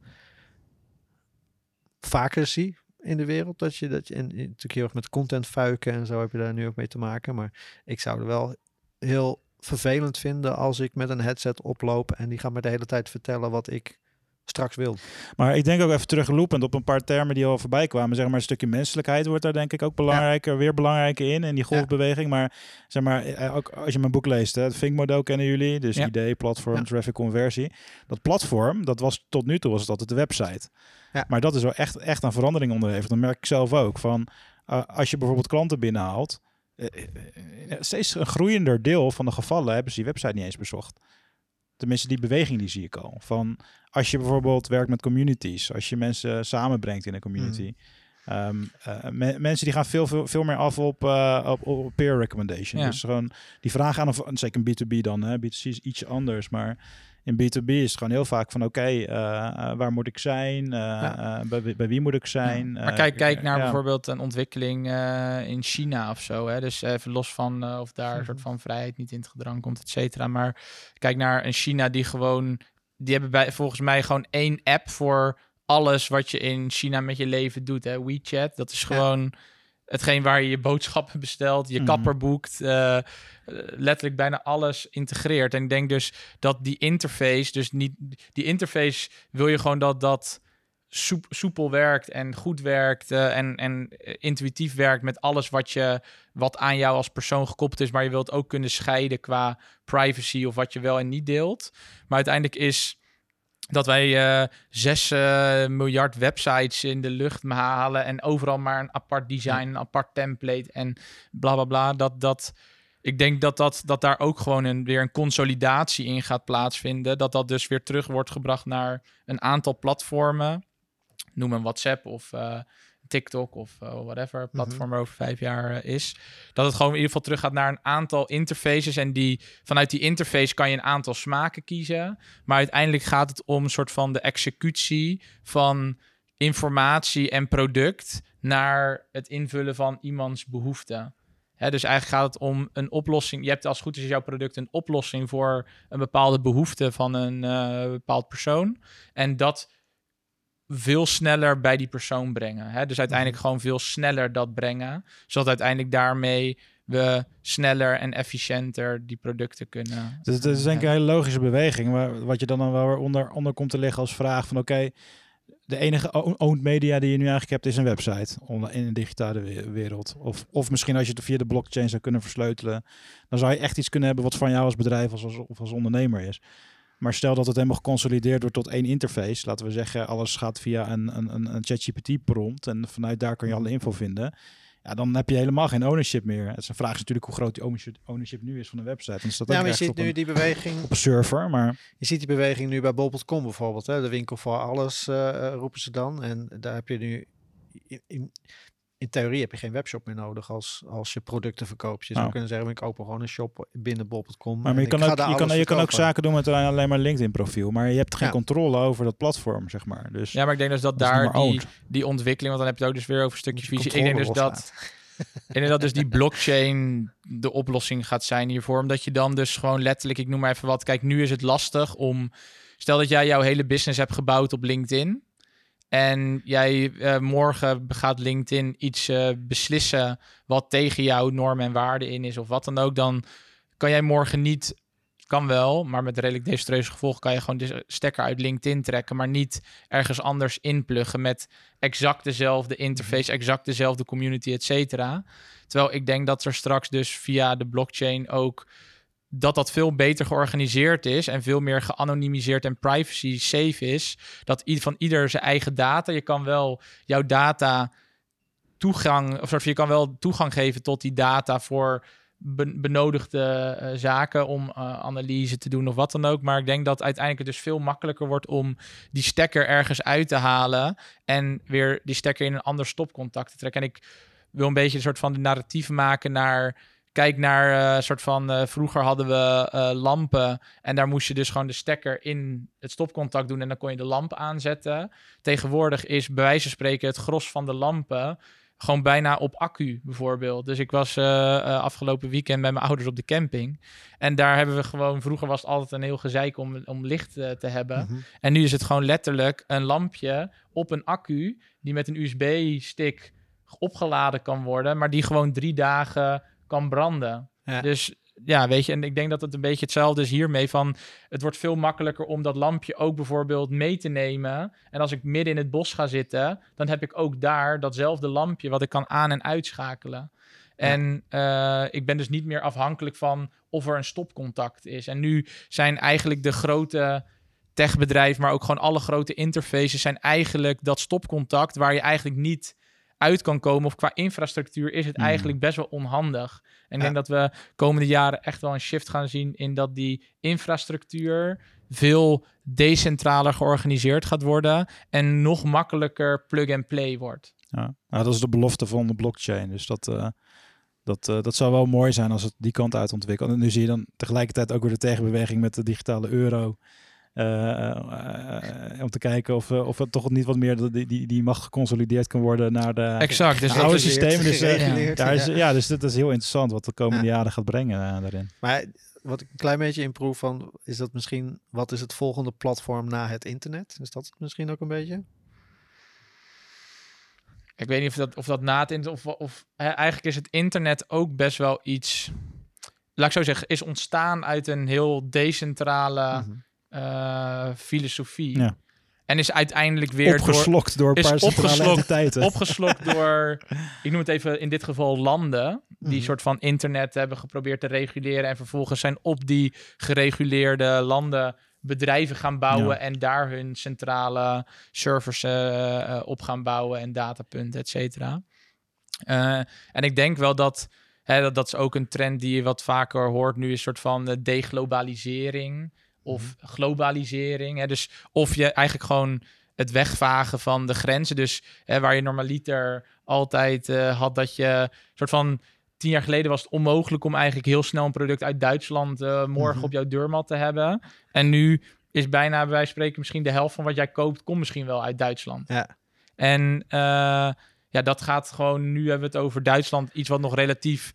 vaker zie in de wereld. Dat je dat je en natuurlijk heel erg met content fuiken en zo heb je daar nu ook mee te maken. Maar ik zou er wel heel vervelend vinden als ik met een headset oploop en die gaat me de hele tijd vertellen wat ik straks wil. Maar ik denk ook even terugloopend op een paar termen die al voorbij kwamen. Zeg maar een stukje menselijkheid wordt daar denk ik ook belangrijker, weer belangrijker in. In die golfbeweging. Maar zeg maar, eh, ook als je mijn boek leest, hè, het Think-model kennen jullie. Dus Ja. idee, platform, Ja. traffic conversie. Dat platform, dat was tot nu toe was het altijd de website. Maar dat is wel echt, echt aan verandering onderhevig. Dat merk ik zelf ook. Van, eh, als je bijvoorbeeld klanten binnenhaalt. Eh, eh, eh, steeds een groeiender deel van de gevallen hebben ze die website niet eens bezocht. Tenminste, die beweging die zie ik al. Van als je bijvoorbeeld werkt met communities, als je mensen samenbrengt in een community. ehm, eh, me- mensen die gaan veel, veel, veel meer af op, op, op peer recommendation. Ja. Dus gewoon die vragen aan, een, zeker in B2B dan, hè. B2C is iets anders, maar in B2B is het gewoon heel vaak van oké, eh, eh, waar moet ik zijn? Eh, Ja. bij, wie- bij wie moet ik zijn? Maar kijk, kijk naar ja. bijvoorbeeld een ontwikkeling in China of zo. Hè? Dus even los van of daar een soort van vrijheid niet in het gedrang komt, et cetera. Maar kijk naar een China die gewoon... Die hebben bij, volgens mij gewoon één app voor alles wat je in China met je leven doet. Hè? WeChat, dat is gewoon hetgeen waar je je boodschappen bestelt, je Mhm. kapper boekt, letterlijk bijna alles integreert. En ik denk dus dat die interface, dus niet die interface wil je gewoon dat dat soep- soepel werkt en goed werkt eh, en, en eh, intuïtief werkt met alles wat je wat aan jou als persoon gekoppeld is, maar je wilt ook kunnen scheiden qua privacy of wat je wel en niet deelt. Maar uiteindelijk is dat wij eh 6 miljard websites in de lucht halen en overal maar een apart design, een apart template en bla bla bla. Dat, dat, ik denk dat, dat, dat daar ook gewoon een, weer een consolidatie in gaat plaatsvinden. Dat dat dus weer terug wordt gebracht naar een aantal platformen. Noem een WhatsApp of eh, TikTok of eh, whatever platform er over vijf jaar eh, is. Dat het gewoon in ieder geval terug gaat naar een aantal interfaces. En die, vanuit die interface kan je een aantal smaken kiezen. Maar uiteindelijk gaat het om een soort van de executie van informatie en product naar het invullen van iemands behoeften. Dus eigenlijk gaat het om een oplossing. Je hebt als het goed is jouw product een oplossing voor een bepaalde behoefte van een eh, bepaald persoon. En dat veel sneller bij die persoon brengen. Dus uiteindelijk gewoon veel sneller dat brengen. Zodat uiteindelijk daarmee we sneller en efficiënter die producten kunnen. Dus het is denk ik een hele logische beweging. Maar wat je dan, dan wel weer onder, onder komt te liggen als vraag van oké, de enige owned media die je nu eigenlijk hebt is een website onder- in de digitale we- wereld. Of, of misschien als je het via de blockchain zou kunnen versleutelen, dan zou je echt iets kunnen hebben wat van jou als bedrijf of als, of als ondernemer is. Maar stel dat het helemaal geconsolideerd wordt tot één interface. Laten we zeggen, alles gaat via een, een, een, een ChatGPT prompt. En vanuit daar kan je alle info vinden. Ja, dan heb je helemaal geen ownership meer. Het is een vraag is natuurlijk hoe groot die ownership, ownership nu is van de website. Maar je ziet nu een, die beweging. op een server, maar Je ziet die beweging nu bij bol.com bijvoorbeeld. Hè? De winkel voor alles eh, eh, roepen ze dan. En daar heb je nu... In, in, in theorie heb je geen webshop meer nodig als, als je producten verkoopt. Je zou Oh. kunnen zeggen, ik open gewoon een shop binnen bol.com. Maar, en je ik kan, ook, je, kan, je kan ook zaken doen met alleen maar LinkedIn profiel. Maar je hebt geen Ja. controle over dat platform, zeg maar. Dus Ja, maar ik denk dus dat dat daar die, owned. die ontwikkeling, want dan heb je het ook dus weer over een stukje Moet je visie. Ik denk dus dat, denk dat dus die blockchain de oplossing gaat zijn hiervoor. Omdat je dan dus gewoon letterlijk, ik noem maar even wat. Kijk, nu is het lastig om. Stel dat jij jouw hele business hebt gebouwd op LinkedIn. En jij eh, morgen gaat LinkedIn iets eh, beslissen wat tegen jouw normen en waarden in is of wat dan ook. Dan kan jij morgen niet, kan wel, maar met redelijk desastreuze gevolgen kan je gewoon de stekker uit LinkedIn trekken, maar niet ergens anders inpluggen met exact dezelfde interface, exact dezelfde community, et cetera. Terwijl ik denk dat er straks dus via de blockchain ook dat dat veel beter georganiseerd is en veel meer geanonimiseerd en privacy safe is. Dat van ieder zijn eigen data. Je kan wel jouw data toegang, of je kan wel toegang geven tot die data voor be- benodigde eh, zaken om eh, analyse te doen of wat dan ook. Maar ik denk dat uiteindelijk het dus veel makkelijker wordt om die stekker ergens uit te halen en weer die stekker in een ander stopcontact te trekken. En ik wil een beetje een soort van de narratief maken naar kijk naar een soort van eh, vroeger hadden we eh, lampen en daar moest je dus gewoon de stekker in het stopcontact doen en dan kon je de lamp aanzetten. Tegenwoordig is bij wijze van spreken het gros van de lampen gewoon bijna op accu bijvoorbeeld. Dus ik was afgelopen weekend bij mijn ouders op de camping en daar hebben we gewoon vroeger was het altijd een heel gezeik om, om licht te hebben. Mhm. En nu is het gewoon letterlijk een lampje op een accu die met een USB-stick opgeladen kan worden, maar die gewoon drie dagen kan branden. Ja. Dus ja, weet je, en ik denk dat het een beetje hetzelfde is hiermee van het wordt veel makkelijker om dat lampje ook bijvoorbeeld mee te nemen. En als ik midden in het bos ga zitten, dan heb ik ook daar datzelfde lampje wat ik kan aan- en uitschakelen. En eh, ik ben dus niet meer afhankelijk van of er een stopcontact is. En nu zijn eigenlijk de grote techbedrijven, maar ook gewoon alle grote interfaces zijn eigenlijk dat stopcontact waar je eigenlijk niet uit kan komen. Of qua infrastructuur is het Hmm. eigenlijk best wel onhandig. En ik Ja. denk dat we komende jaren echt wel een shift gaan zien in dat die infrastructuur veel decentraler georganiseerd gaat worden en nog makkelijker plug-and-play wordt. Ja, nou, dat is de belofte van de blockchain. Dus dat, eh, dat, eh, dat zou wel mooi zijn als het die kant uit ontwikkelt. En nu zie je dan tegelijkertijd ook weer de tegenbeweging met de digitale euro. Eh, eh, om te kijken of, eh, of het toch niet wat meer de- die, die, die macht geconsolideerd kan worden naar de Exact. Dus de oude systemen. Dus, eh, daar is, ja. dus dat is heel interessant wat de komende Ja. jaren gaat brengen eh, daarin. Maar wat ik een klein beetje inproef van, is dat misschien, wat is het volgende platform na het internet? Is dat het misschien ook een beetje? Ik weet niet of dat, of dat na het internet... Of, of hè, eigenlijk is het internet ook best wel iets... Laat ik zo zeggen, is ontstaan uit een heel decentrale Mhm. Eh, filosofie. Ja. En is uiteindelijk weer door, Opgeslokt door een is paar opgeslokt- door, ik noem het even in dit geval landen, die Mhm. soort van internet hebben geprobeerd te reguleren en vervolgens zijn op die gereguleerde landen bedrijven gaan bouwen Ja. en daar hun centrale servers eh, eh, op gaan bouwen en datapunten, et cetera. En ik denk wel dat, hè, dat dat is ook een trend die je wat vaker hoort nu, is een soort van deglobalisering of globalisering. Hè? Dus of je eigenlijk gewoon het wegvagen van de grenzen. Dus hè, waar je normaliter altijd eh, had dat je soort van tien jaar geleden was het onmogelijk om eigenlijk heel snel een product uit Duitsland eh, morgen Mhm. op jouw deurmat te hebben. En nu is bijna bij wijze van spreken misschien de helft van wat jij koopt, komt misschien wel uit Duitsland. Ja. En eh, ja, dat gaat gewoon, nu hebben we het over Duitsland, iets wat nog relatief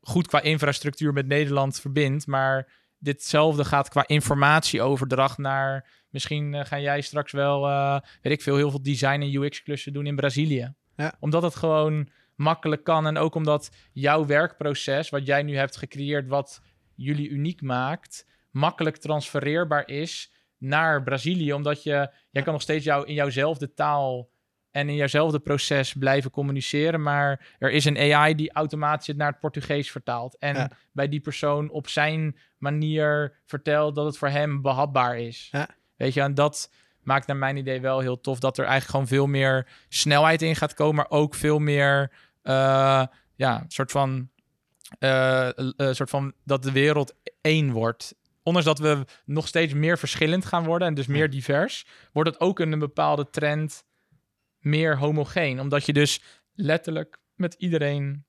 goed qua infrastructuur met Nederland verbindt. Maar ditzelfde gaat qua informatieoverdracht naar, misschien eh, ga jij straks wel, eh, weet ik veel, heel veel design en UX-klussen doen in Brazilië. Ja. Omdat het gewoon makkelijk kan en ook omdat jouw werkproces, wat jij nu hebt gecreëerd, wat jullie uniek maakt, makkelijk transfereerbaar is naar Brazilië. Omdat je, jij kan nog steeds jou, in jouwzelfde taal en in jouwzelfde proces blijven communiceren. Maar er is een AI die automatisch het naar het Portugees vertaalt. En Ja. bij die persoon op zijn manier vertelt dat het voor hem behapbaar is. Ja. Weet je, en dat maakt naar mijn idee wel heel tof dat er eigenlijk gewoon veel meer snelheid in gaat komen, maar ook veel meer eh, ja, soort van, eh, een soort van dat de wereld één wordt. Ondanks dat we nog steeds meer verschillend gaan worden en dus meer divers, wordt het ook een bepaalde trend meer homogeen. Omdat je dus letterlijk met iedereen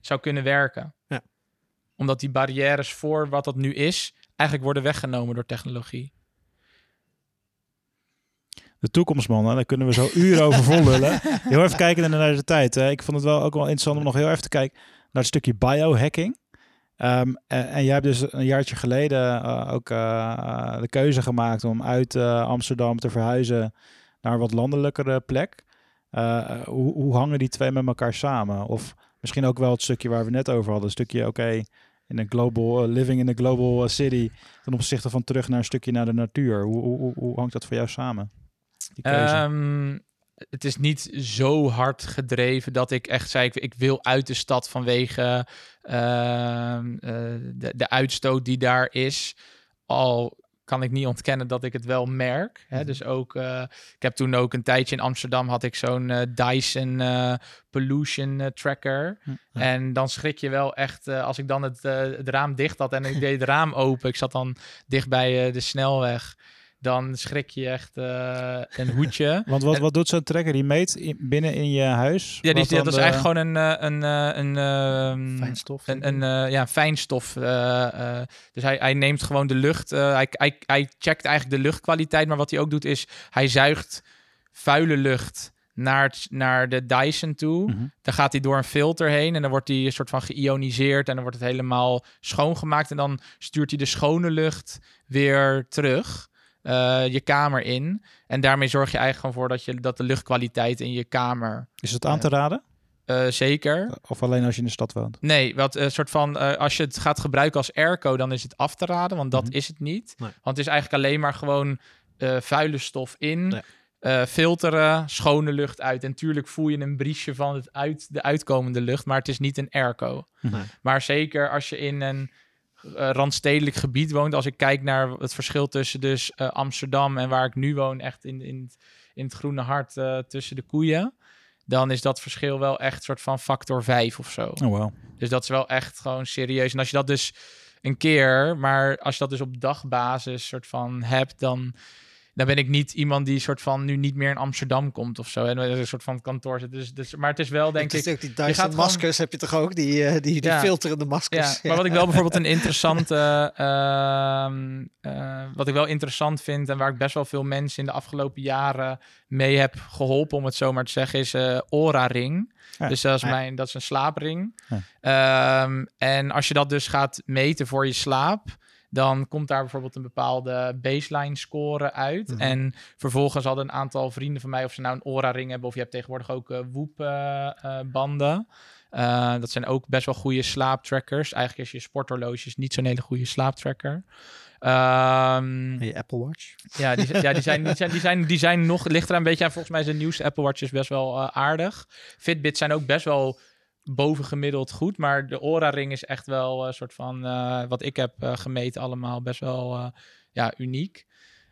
zou kunnen werken. Ja. Omdat die barrières voor wat dat nu is, eigenlijk worden weggenomen door technologie. De toekomst, man. hè, Daar kunnen we zo uren over vol lullen. Heel even kijken naar de tijd. Hè. Ik vond het wel ook wel interessant om nog heel even te kijken naar het stukje biohacking. Ehm, en, en jij hebt dus een jaartje geleden eh, ook eh, de keuze gemaakt om uit eh, Amsterdam te verhuizen naar wat landelijkere plek. Eh, hoe, hoe hangen die twee met elkaar samen? Of misschien ook wel het stukje waar we net over hadden. Een stukje, oké, in een global, eh, living in a global eh, city. Ten opzichte van terug naar een stukje naar de natuur. Hoe, hoe, hoe, hangt dat voor jou samen? Ehm, het is niet zo hard gedreven dat ik echt zei: ik, ik wil uit de stad vanwege ehm, eh, de, de uitstoot die daar is. Al kan ik niet ontkennen dat ik het wel merk. Hè? Mhm. Dus ook, eh, ik heb toen ook een tijdje in Amsterdam had ik zo'n eh, Dyson eh, pollution tracker. En dan schrik je wel echt als ik dan het, het raam dicht had en ik deed het raam open. Ik zat dan dicht bij de snelweg. Dan schrik je echt eh, een hoedje. Want wat, en- wat doet zo'n trekker? Die meet in- binnen in je huis? Ja, die, dat is de- eigenlijk gewoon een, eh, een, eh, een, ehm, Fijnstof. een, een eh, ja, fijnstof. eh, eh, dus hij, hij neemt gewoon de lucht. eh, hij, hij, hij checkt eigenlijk de luchtkwaliteit. Maar wat hij ook doet is, hij zuigt vuile lucht naar, het, naar de Dyson toe. Mhm. Dan gaat hij door een filter heen en dan wordt hij een soort van geïoniseerd en dan wordt het helemaal schoongemaakt. En dan stuurt hij de schone lucht weer terug eh, je kamer in. En daarmee zorg je eigenlijk gewoon voor dat, je, dat de luchtkwaliteit in je kamer Is het aan te raden? eh, zeker. Of alleen als je in de stad woont? Nee, wat een soort van eh, als je het gaat gebruiken als airco, dan is het af te raden, want dat Mhm. is het niet. Nee. Want het is eigenlijk alleen maar gewoon eh, vuile stof in, Nee. eh, filteren, schone lucht uit. En tuurlijk voel je een briesje van het uit, de uitkomende lucht, maar het is niet een airco. Nee. Maar zeker als je in een eh, randstedelijk gebied woont, als ik kijk naar het verschil tussen dus eh, Amsterdam en waar ik nu woon, echt in, in, het, in het groene hart eh, tussen de koeien, dan is dat verschil wel echt soort van factor 5 of zo. Oh, wow. Dus dat is wel echt gewoon serieus. En als je dat dus een keer, maar als je dat dus op dagbasis soort van hebt, dan, dan ben ik niet iemand die soort van nu niet meer in Amsterdam komt of zo. En een soort van kantoor zit. Dus, dus, maar het is wel, denk Het ik. is die gaat Dyson gewoon- maskers heb je toch ook? Die, eh, die, die Ja. filterende Ja, maskers. maar wat ik wel bijvoorbeeld een interessante, ehm, eh, wat ik wel interessant vind en waar ik best wel veel mensen in de afgelopen jaren mee heb geholpen, om het zo maar te zeggen, is eh Aura Ring. Ja. Dus dat is, Ja. mijn, dat is een slaapring. Ja. Ehm, en als je dat dus gaat meten voor je slaap, dan komt daar bijvoorbeeld een bepaalde baseline score uit. Mhm. En vervolgens hadden een aantal vrienden van mij, of ze nou een Aura-ring hebben, of je hebt tegenwoordig ook eh Whoop-banden. Eh, dat zijn ook best wel goede slaaptrackers. Eigenlijk is je sporthorloges niet zo'n hele goede slaaptracker. Ehm, Je Apple Watch. ja, die, ja die, zijn, die, zijn, die, zijn, die zijn nog, ligt er een beetje aan. Volgens mij is de nieuwste Apple Watch is best wel eh, aardig. Fitbits zijn ook best wel bovengemiddeld goed. Maar de Aura-ring is echt wel een soort van, eh, wat ik heb eh, gemeten allemaal, best wel eh, ja, uniek.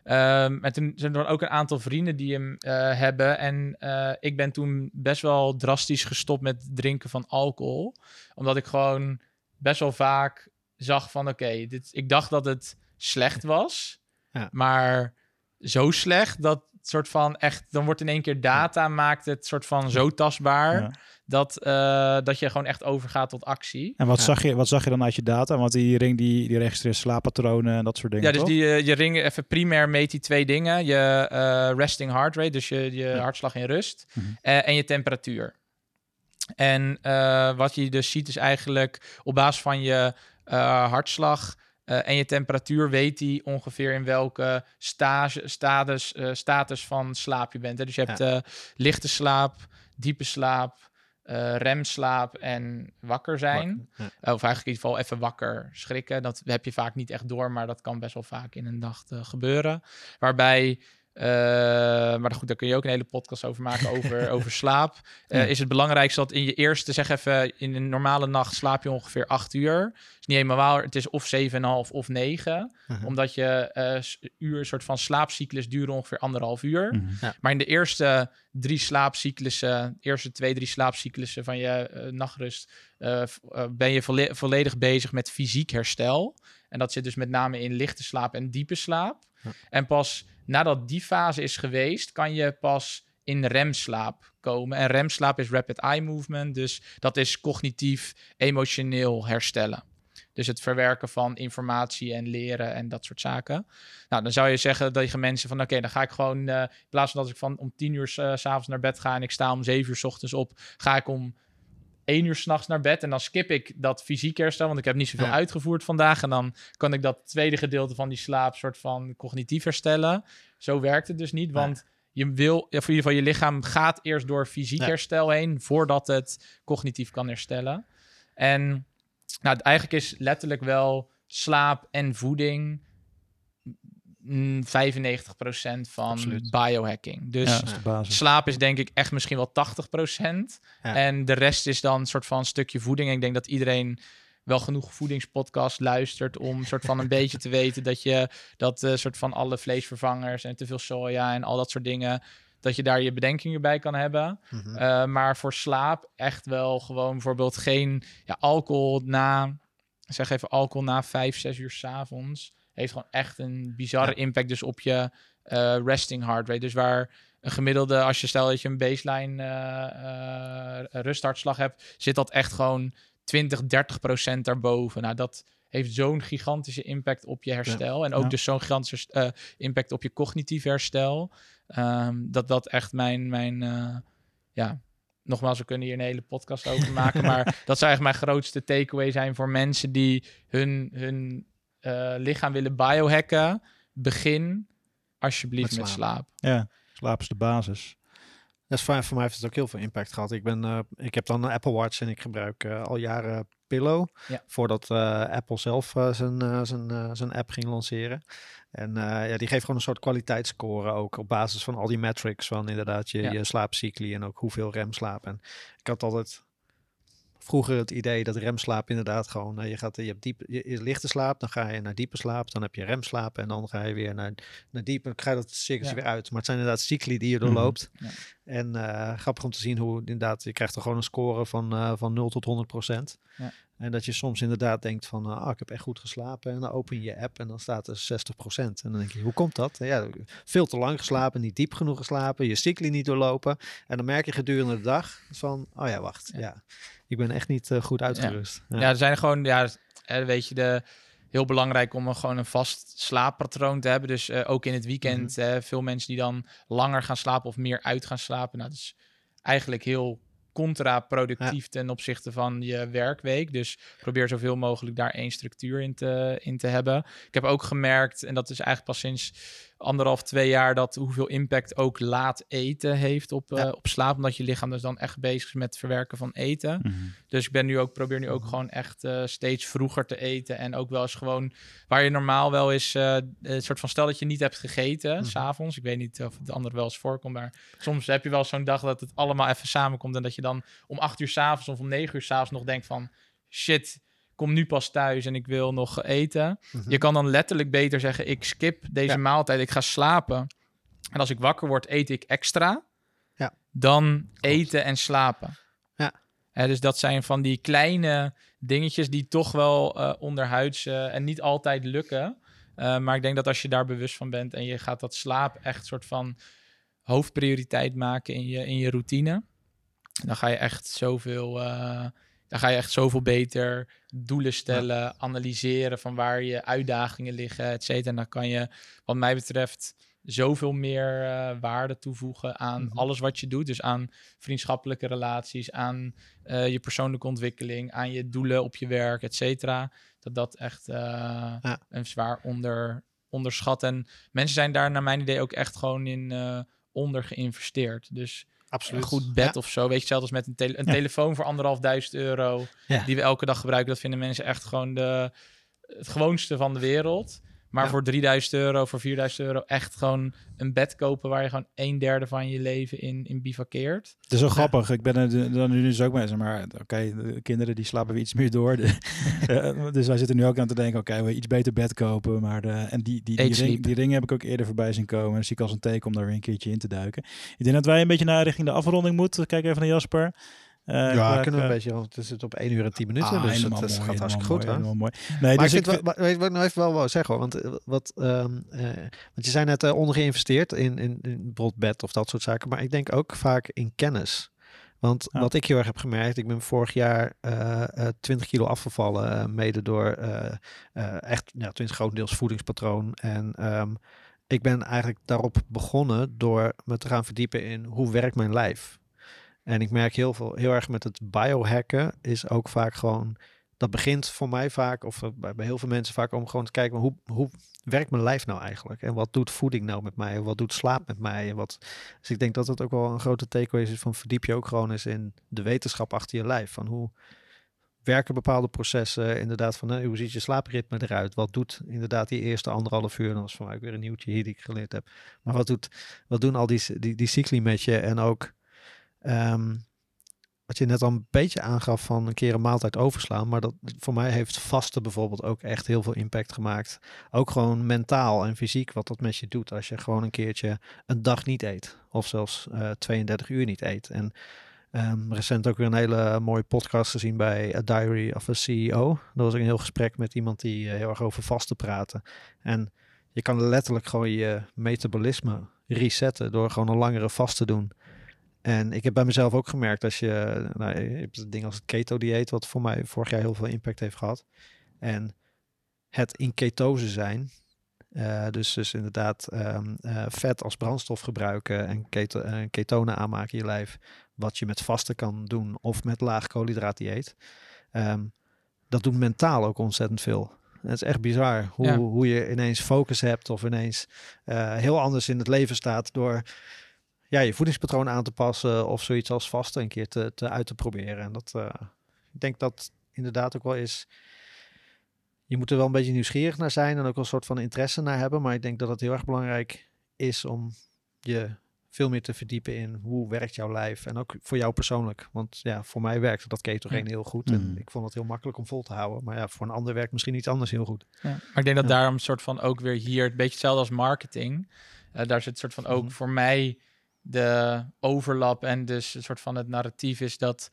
Ehm, en toen zijn er ook een aantal vrienden die hem eh, hebben. En eh, ik ben toen best wel drastisch gestopt met drinken van alcohol. Omdat ik gewoon best wel vaak zag van... Oké, dit ik dacht dat het slecht was. Ja. Maar zo slecht dat soort van echt... Dan wordt in één keer data, maakt het soort van zo tastbaar... Ja. Dat, eh, dat je gewoon echt overgaat tot actie. En wat, Ja. zag je, wat zag je dan uit je data? Want die ring die, die registreert slaappatronen en dat soort dingen, Ja, dus toch? die, eh, je ring, even primair meet die twee dingen. Je eh, resting heart rate, dus je, je hartslag in rust. Mhm. eh, en je temperatuur. En eh, wat je dus ziet is eigenlijk op basis van je eh, hartslag eh, en je temperatuur weet hij ongeveer in welke stage, status, eh, status van slaap je bent. Hè? Dus je hebt eh, lichte slaap, diepe slaap, eh, remslaap en wakker zijn. Ja. Of eigenlijk in ieder geval even wakker schrikken. Dat heb je vaak niet echt door, maar dat kan best wel vaak in een dag eh, gebeuren. Waarbij eh, maar goed, daar kun je ook een hele podcast over maken over, over slaap. Eh, Ja. Is het belangrijkste dat in je eerste, zeg even, in een normale nacht slaap je ongeveer acht uur. is niet helemaal waar, het is of 7,5 of 9. Mhm. Omdat je eh, uur, een soort van slaapcyclus duren ongeveer anderhalf uur. Mhm. Maar in de eerste drie slaapcyclussen, eerste twee, drie slaapcyclussen van je nachtrust, ben je volle- volledig bezig met fysiek herstel. En dat zit dus met name in lichte slaap en diepe slaap. En pas nadat die fase is geweest, kan je pas in remslaap komen. En remslaap is rapid eye movement, dus dat is cognitief, emotioneel herstellen. Dus het verwerken van informatie en leren en dat soort zaken. Nou, dan zou je zeggen tegen mensen van... oké, dan ga ik gewoon... eh, in plaats van dat ik van om tien uur eh, s avonds naar bed ga... en ik sta om zeven uur s ochtends op... ga ik om één uur s'nachts naar bed... en dan skip ik dat fysiek herstel... want ik heb niet zoveel Ja. uitgevoerd vandaag... en dan kan ik dat tweede gedeelte van die slaap... soort van cognitief herstellen. Zo werkt het dus niet, want... Je wil, voor in ieder geval, je lichaam gaat eerst door fysiek Ja. herstel heen voordat het cognitief kan herstellen. En nou, het- eigenlijk is letterlijk wel slaap en voeding mm, 95% van Absoluut. biohacking. Dus Ja, dat is de basis. slaap is denk ik echt misschien wel 80%. Ja. En de rest is dan een soort van stukje voeding. En ik denk dat iedereen wel genoeg voedingspodcast luistert om een soort van een beetje te weten dat je dat eh, soort van alle vleesvervangers en te veel soja en al dat soort dingen dat je daar je bedenkingen bij kan hebben. Mhm. Uh, maar voor slaap echt wel gewoon bijvoorbeeld geen ja, alcohol na, zeg even alcohol na vijf, zes uur 's avonds. Heeft gewoon echt een bizarre Ja. impact dus op je eh, resting heart rate. Dus waar een gemiddelde, als je stel dat je een baseline eh, eh, rusthartslag hebt, zit dat echt gewoon 20, 30 procent daarboven. Nou, dat heeft zo'n gigantische impact op je herstel. En ook Ja. dus zo'n gigantische impact op je cognitief herstel. Ehm, dat dat echt mijn, mijn ja, nogmaals, we kunnen hier een hele podcast over maken. maar dat zou echt mijn grootste takeaway zijn voor mensen die hun, hun eh, lichaam willen biohacken. Begin alsjeblieft Met met slaap. slaap. Ja, slaap is de basis. Dat is fijn. Voor mij heeft het ook heel veel impact gehad. Ik, ben, eh, ik heb dan een Apple Watch en ik gebruik eh, al jaren Pillow. Ja. Voordat eh, Apple zelf zijn, zijn, zijn app ging lanceren. En eh, ja, die geeft gewoon een soort kwaliteitsscore ook op basis van al die metrics van inderdaad je, Ja. je slaapcycli en ook hoeveel remslaap. En ik had altijd vroeger het idee dat remslaap inderdaad gewoon, eh, je gaat, je hebt diep, je, je lichte slaap, dan ga je naar diepe slaap, dan heb je remslaap en dan ga je weer naar, naar diep en dan ga je dat cirkeltje Ja. weer uit. Maar het zijn inderdaad cycli die je doorloopt. Ja. En eh, grappig om te zien hoe inderdaad, je krijgt er gewoon een score van, eh, van 0 tot 100 procent. Ja. En dat je soms inderdaad denkt van, ah, ik heb echt goed geslapen. En dan open je je app en dan staat er 60 procent. En dan denk je, hoe komt dat? Ja, veel te lang geslapen, niet diep genoeg geslapen, je cycli niet doorlopen. En dan merk je gedurende de dag van, oh ja, wacht, ja, Ja. ik ben echt niet eh, goed uitgerust. Ja, er zijn gewoon, ja, weet je, de, heel belangrijk om een, gewoon een vast slaappatroon te hebben. Dus eh, ook in het weekend, eh, veel mensen die dan langer gaan slapen of meer uit gaan slapen. Nou, dat is eigenlijk heel contraproductief ten opzichte van je werkweek. Dus probeer zoveel mogelijk daar één structuur in te, in te hebben. Ik heb ook gemerkt, en dat is eigenlijk pas sinds anderhalf, twee jaar, dat hoeveel impact ook laat eten heeft op, eh, op slaap. Omdat je lichaam dus dan echt bezig is met het verwerken van eten. Mhm. Dus ik ben nu ook, probeer nu ook Mhm. gewoon echt eh, steeds vroeger te eten. En ook wel eens gewoon waar je normaal wel eens eh, een soort van stel dat je niet hebt gegeten, Mhm. s s'avonds. Ik weet niet of het de andere wel eens voorkomt, maar soms heb je wel zo'n dag dat het allemaal even samenkomt. En dat je dan om acht uur s'avonds of om negen uur s'avonds nog denkt van shit. Kom nu pas thuis en ik wil nog eten. Mhm. Je kan dan letterlijk beter zeggen: ik skip deze Ja. maaltijd, ik ga slapen. En als ik wakker word, eet ik extra. Ja. Dan eten en slapen. Ja. Hè, dus dat zijn van die kleine dingetjes die toch wel eh onderhuids eh, en niet altijd lukken. Eh, maar ik denk dat als je daar bewust van bent en je gaat dat slaap echt soort van hoofdprioriteit maken in je, in je routine, dan ga je echt zoveel, dan ga je echt zoveel beter doelen stellen, analyseren van waar je uitdagingen liggen, et cetera. En dan kan je, wat mij betreft, zoveel meer eh, waarde toevoegen aan Mhm. alles wat je doet. Dus aan vriendschappelijke relaties, aan eh, je persoonlijke ontwikkeling, aan je doelen op je werk, et cetera. Dat dat echt eh, Ja. een zwaar onder, onderschat. En mensen zijn daar naar mijn idee ook echt gewoon in onder geïnvesteerd. Dus Absoluut. een goed bed Ja. of zo. Weet je, zelfs als met een, tele- een Ja. telefoon voor anderhalf duizend euro. Ja. Die we elke dag gebruiken. Dat vinden mensen echt gewoon de, het gewoonste van de wereld. Maar Ja. voor 3000 euro, voor 4000 euro echt gewoon een bed kopen waar je gewoon een derde van je leven in, in bivakkeert. Het is zo grappig. Ik ben er dan nu dus ook mee. zeg Maar oké, de kinderen die slapen weer iets meer door. De- eh, dus wij zitten nu ook aan te denken, oké, we iets beter bed kopen. Maar de, en die, die, die, ring, die ringen heb ik ook eerder voorbij zien komen. En dan zie ik als een teken om daar weer een keertje in te duiken. Ik denk dat wij een beetje naar richting de afronding moeten. Kijk even naar Jasper. Eh, ja, kunnen we eh, een beetje, want het zit op 1 uur en 10 minuten. ah, dus het, mooi, gaat hartstikke goed. mooi, mooi. Nee, maar dus ik ik vind, wel- weet je wat ik nou even wel wou zeggen? Want, eh, wat, ehm, eh, want je zei net uh, ondergeïnvesteerd in, in, in bijvoorbeeld bed of dat soort zaken. Maar ik denk ook vaak in kennis. Want Ja. wat ik heel erg heb gemerkt, ik ben vorig jaar eh, eh, 20 kilo afgevallen, eh, mede door eh, eh, echt, ja, tenminste grotendeels voedingspatroon. En ehm, ik ben eigenlijk daarop begonnen door me te gaan verdiepen in hoe werkt mijn lijf. En ik merk heel, veel, heel erg met het biohacken is ook vaak gewoon, dat begint voor mij vaak, of eh, bij, heel veel mensen vaak, om gewoon te kijken, hoe, hoe werkt mijn lijf nou eigenlijk? En wat doet voeding nou met mij? Wat doet slaap met mij? En wat, dus ik denk dat het ook wel een grote takeaway is van verdiep je ook gewoon eens in de wetenschap achter je lijf. Van hoe werken bepaalde processen, inderdaad van eh, hoe ziet je slaapritme eruit? Wat doet inderdaad die eerste anderhalf uur? Dat is voor mij ook weer een nieuwtje hier die ik geleerd heb. Maar wat, doet, wat doen al die, die, die cycli met je? En ook ehm, wat je net al een beetje aangaf van een keer een maaltijd overslaan. Maar dat voor mij heeft vasten bijvoorbeeld ook echt heel veel impact gemaakt. Ook gewoon mentaal en fysiek wat dat met je doet. Als je gewoon een keertje een dag niet eet. Of zelfs eh 32 uur niet eet. En ehm, recent ook weer een hele mooie podcast gezien bij A Diary of a CEO. Dat was ook een heel gesprek met iemand die eh, heel erg over vasten praatte. En je kan letterlijk gewoon je metabolisme resetten door gewoon een langere vast te doen. En ik heb bij mezelf ook gemerkt als je, nou, je hebt het ding als het keto-dieet, wat voor mij vorig jaar heel veel impact heeft gehad. En het in ketose zijn, eh, dus, dus inderdaad ehm, eh, vet als brandstof gebruiken en keto, eh, ketonen aanmaken in je lijf, wat je met vasten kan doen of met laag koolhydraatdieet. Ehm, dat doet mentaal ook ontzettend veel. Het is echt bizar hoe, Ja. hoe je ineens focus hebt of ineens heel anders in het leven staat door ja, je voedingspatroon aan te passen of zoiets als vasten een keer te, te uit te proberen. En dat, eh, ik denk dat inderdaad ook wel is. Je moet er wel een beetje nieuwsgierig naar zijn en ook wel een soort van interesse naar hebben. Maar ik denk dat het heel erg belangrijk is om je veel meer te verdiepen in hoe werkt jouw lijf. En ook voor jou persoonlijk. Want ja, voor mij werkte dat ketogeen heel goed. En Mhm. ik vond het heel makkelijk om vol te houden. Maar ja, voor een ander werkt misschien iets anders heel goed. Ja. Maar ik denk dat Ja. daarom soort van ook weer hier, een beetje hetzelfde als marketing. Eh, daar zit soort van ook Mhm. voor mij de overlap en dus een soort van het narratief is dat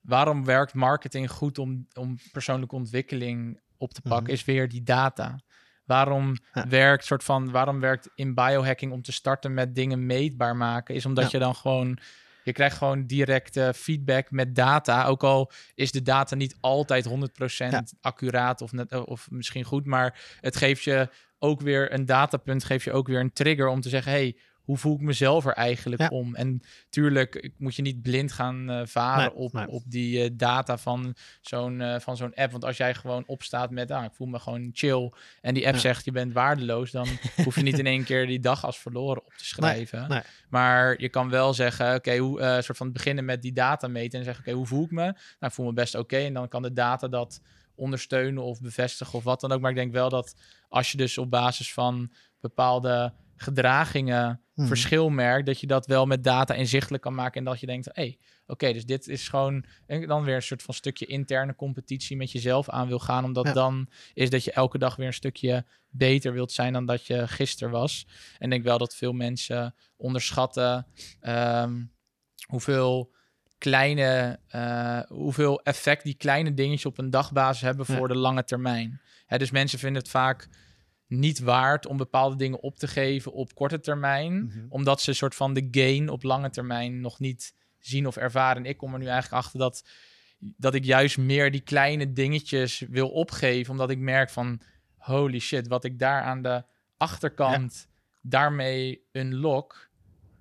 waarom werkt marketing goed om, om persoonlijke ontwikkeling op te pakken, Mhm. is weer die data. Waarom Ja. werkt soort van waarom werkt in biohacking om te starten met dingen meetbaar maken, is omdat Ja. je dan gewoon je krijgt gewoon directe feedback met data. Ook al is de data niet altijd 100% accuraat of, net, of misschien goed. Maar het geeft je ook weer een datapunt, geeft je ook weer een trigger om te zeggen: hey, hoe voel ik mezelf er eigenlijk Ja. om? En tuurlijk ik- moet je niet blind gaan eh, varen Nee, op, nee. op die eh, data van zo'n eh, van zo'n app. Want als jij gewoon opstaat met, ah, ik voel me gewoon chill. En die app Ja. zegt, je bent waardeloos. Dan hoef je niet in één keer die dag als verloren op te schrijven. nee. Maar je kan wel zeggen, oké, hoe soort van beginnen met die data meten. En zeggen, oké, hoe voel ik me? Nou, ik voel me best oké. En dan kan de data dat ondersteunen of bevestigen of wat dan ook. Maar ik denk wel dat als je dus op basis van bepaalde gedragingen Mhm. verschil merkt, dat je dat wel met data inzichtelijk kan maken en dat je denkt, hé, hey, oké, dus dit is gewoon en dan weer een soort van stukje interne competitie met jezelf aan wil gaan, omdat Ja. dan is dat je elke dag weer een stukje beter wilt zijn dan dat je gisteren was. En ik denk wel dat veel mensen onderschatten ehm, hoeveel kleine, eh, hoeveel effect die kleine dingetjes op een dagbasis hebben Ja. voor de lange termijn. Hè, dus mensen vinden het vaak niet waard om bepaalde dingen op te geven op korte termijn, Mhm. omdat ze een soort van de gain op lange termijn nog niet zien of ervaren. En ik kom er nu eigenlijk achter dat, dat ik juist meer die kleine dingetjes wil opgeven, omdat ik merk van holy shit, wat ik daar aan de achterkant daarmee unlock,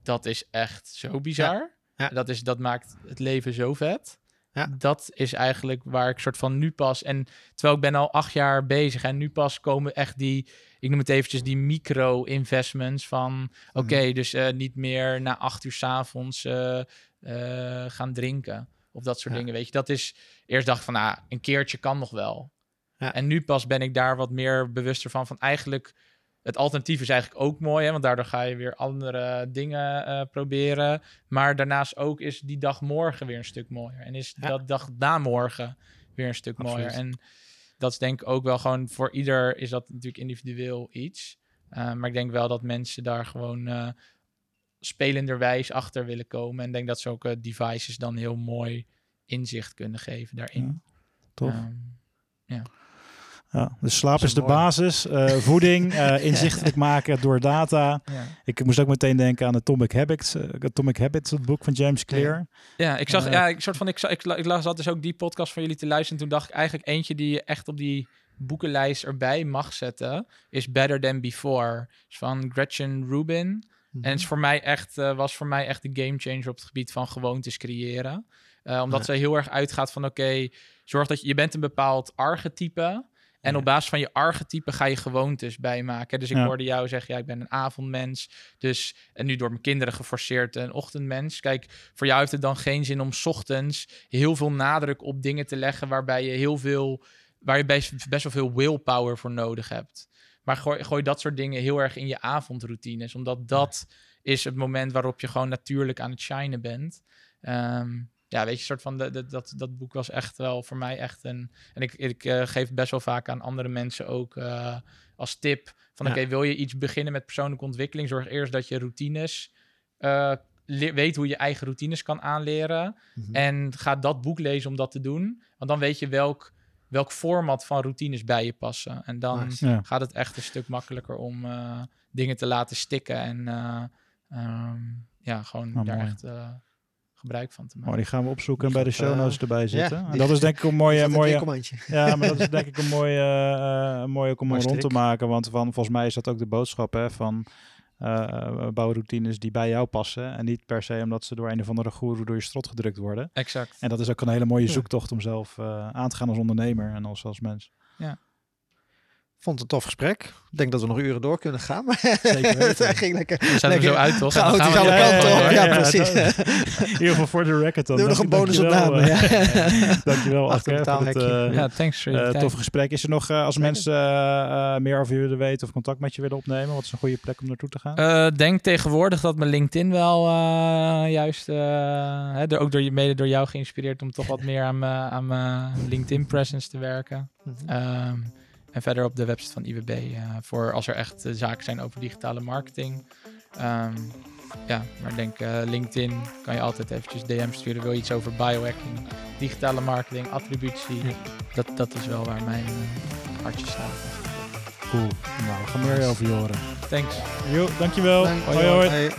dat is echt zo bizar. Ja. Dat, is, dat maakt het leven zo vet. Ja. Dat is eigenlijk waar ik soort van nu pas. En terwijl ik ben al acht jaar bezig en nu pas komen echt die, ik noem het eventjes die micro-investments van, oké, Mhm. dus eh, niet meer na acht uur s'avonds eh eh gaan drinken of dat soort Ja. dingen, weet je. Dat is, eerst dacht van, nou, een keertje kan nog wel. Ja. En nu pas ben ik daar wat meer bewuster van. Van eigenlijk, het alternatief is eigenlijk ook mooi. Hè? Want daardoor ga je weer andere dingen eh, proberen. Maar daarnaast ook is die dag morgen weer een stuk mooier. En is Ja. dat dag na morgen weer een stuk Absoluut. mooier. En dat is denk ik ook wel gewoon voor ieder is dat natuurlijk individueel iets. Uh, maar ik denk wel dat mensen daar gewoon uh, spelenderwijs achter willen komen. En denk dat zulke devices dan heel mooi inzicht kunnen geven daarin. Ja, tof. Um, ja. Ja, dus slaap Dat is is de mooi. basis. Uh, voeding, uh, inzichtelijk maken door data. Ja. Ik moest ook meteen denken aan Atomic Habits, uh, Atomic Habits, het boek van James Clear. Ja, ik zag, Eh, ja, ik soort van, ik, zag, ik, ik las dus ook die podcast van jullie te luisteren. Toen dacht ik eigenlijk eentje die je echt op die boekenlijst erbij mag zetten, is Better Than Before. Is van Gretchen Rubin. Mhm. En het is voor mij echt, uh, was voor mij echt de game changer op het gebied van gewoontes creëren. Uh, omdat Ja. ze heel erg uitgaat van oké, zorg dat je, je bent een bepaald archetype. En Ja. op basis van je archetype ga je gewoontes bijmaken. Dus ik Ja. hoorde jou zeggen, ja, ik ben een avondmens. Dus, en nu door mijn kinderen geforceerd een ochtendmens. Kijk, voor jou heeft het dan geen zin om 's ochtends heel veel nadruk op dingen te leggen waarbij je heel veel, waar je best, best wel veel willpower voor nodig hebt. Maar gooi, gooi dat soort dingen heel erg in je avondroutines. Omdat dat is het moment waarop je gewoon natuurlijk aan het shinen bent. Ehm, ja, weet je, soort van de, de, dat, dat boek was echt wel voor mij echt een. En ik, ik uh, geef best wel vaak aan andere mensen ook uh, als tip. Van Ja. oké, wil je iets beginnen met persoonlijke ontwikkeling? Zorg eerst dat je routines. Uh, weet hoe je eigen routines kan aanleren. Mhm. En ga dat boek lezen om dat te doen. Want dan weet je welk, welk format van routines bij je passen. En dan Nice. Ja. gaat het echt een stuk makkelijker om dingen te laten stikken. En um, ja, gewoon Oh, daar mooi. echt gebruik van te maken. Oh, die gaan we opzoeken en bij de show notes uh, erbij zetten. ja, En die- dat is denk ik een mooie, een mooie, ja, maar dat is denk ik een mooie, uh, mooie om rond te maken. Want van, volgens mij is dat ook de boodschap hè, van uh, bouwroutines die bij jou passen. En niet per se omdat ze door een of andere goeroe door je strot gedrukt worden. Exact. En dat is ook een hele mooie Ja. zoektocht om zelf uh, aan te gaan als ondernemer en als, als mens. Vond het een tof gesprek. Ik denk dat we nog uren door kunnen gaan. Maar Zeker weten. het ging lekker. We zijn er zo uit, toch? Gaan we alle kanten kant op. Ja, precies. dat- in ieder geval voor de record dan. Nog een dankjewel, bonusopname. eh, Ja. Dankjewel, Achter Akker, voor het eh, Ja, thanks voor je eh, tijd. toffe gesprek. Is er nog, eh, als Zeker. mensen eh, eh, meer over je willen weten of contact met je willen opnemen, wat is een goede plek om naartoe te gaan? Eh, denk tegenwoordig dat mijn LinkedIn wel eh, juist, eh, hè, door, ook door, je- mede door jou geïnspireerd om toch wat meer aan mijn aan mijn LinkedIn presence te werken. Ehm, en verder op de website van IWB eh, voor als er echt eh, zaken zijn over digitale marketing. Ehm, ja, maar ik denk eh, LinkedIn kan je altijd eventjes DM sturen. Wil je iets over biohacking, digitale marketing, attributie. Ja. Dat, dat is wel waar mijn hartje staat. Cool. Nou, we gaan meer over je horen. Thanks. Jo, dankjewel. Dank- hoi hoi. Hey.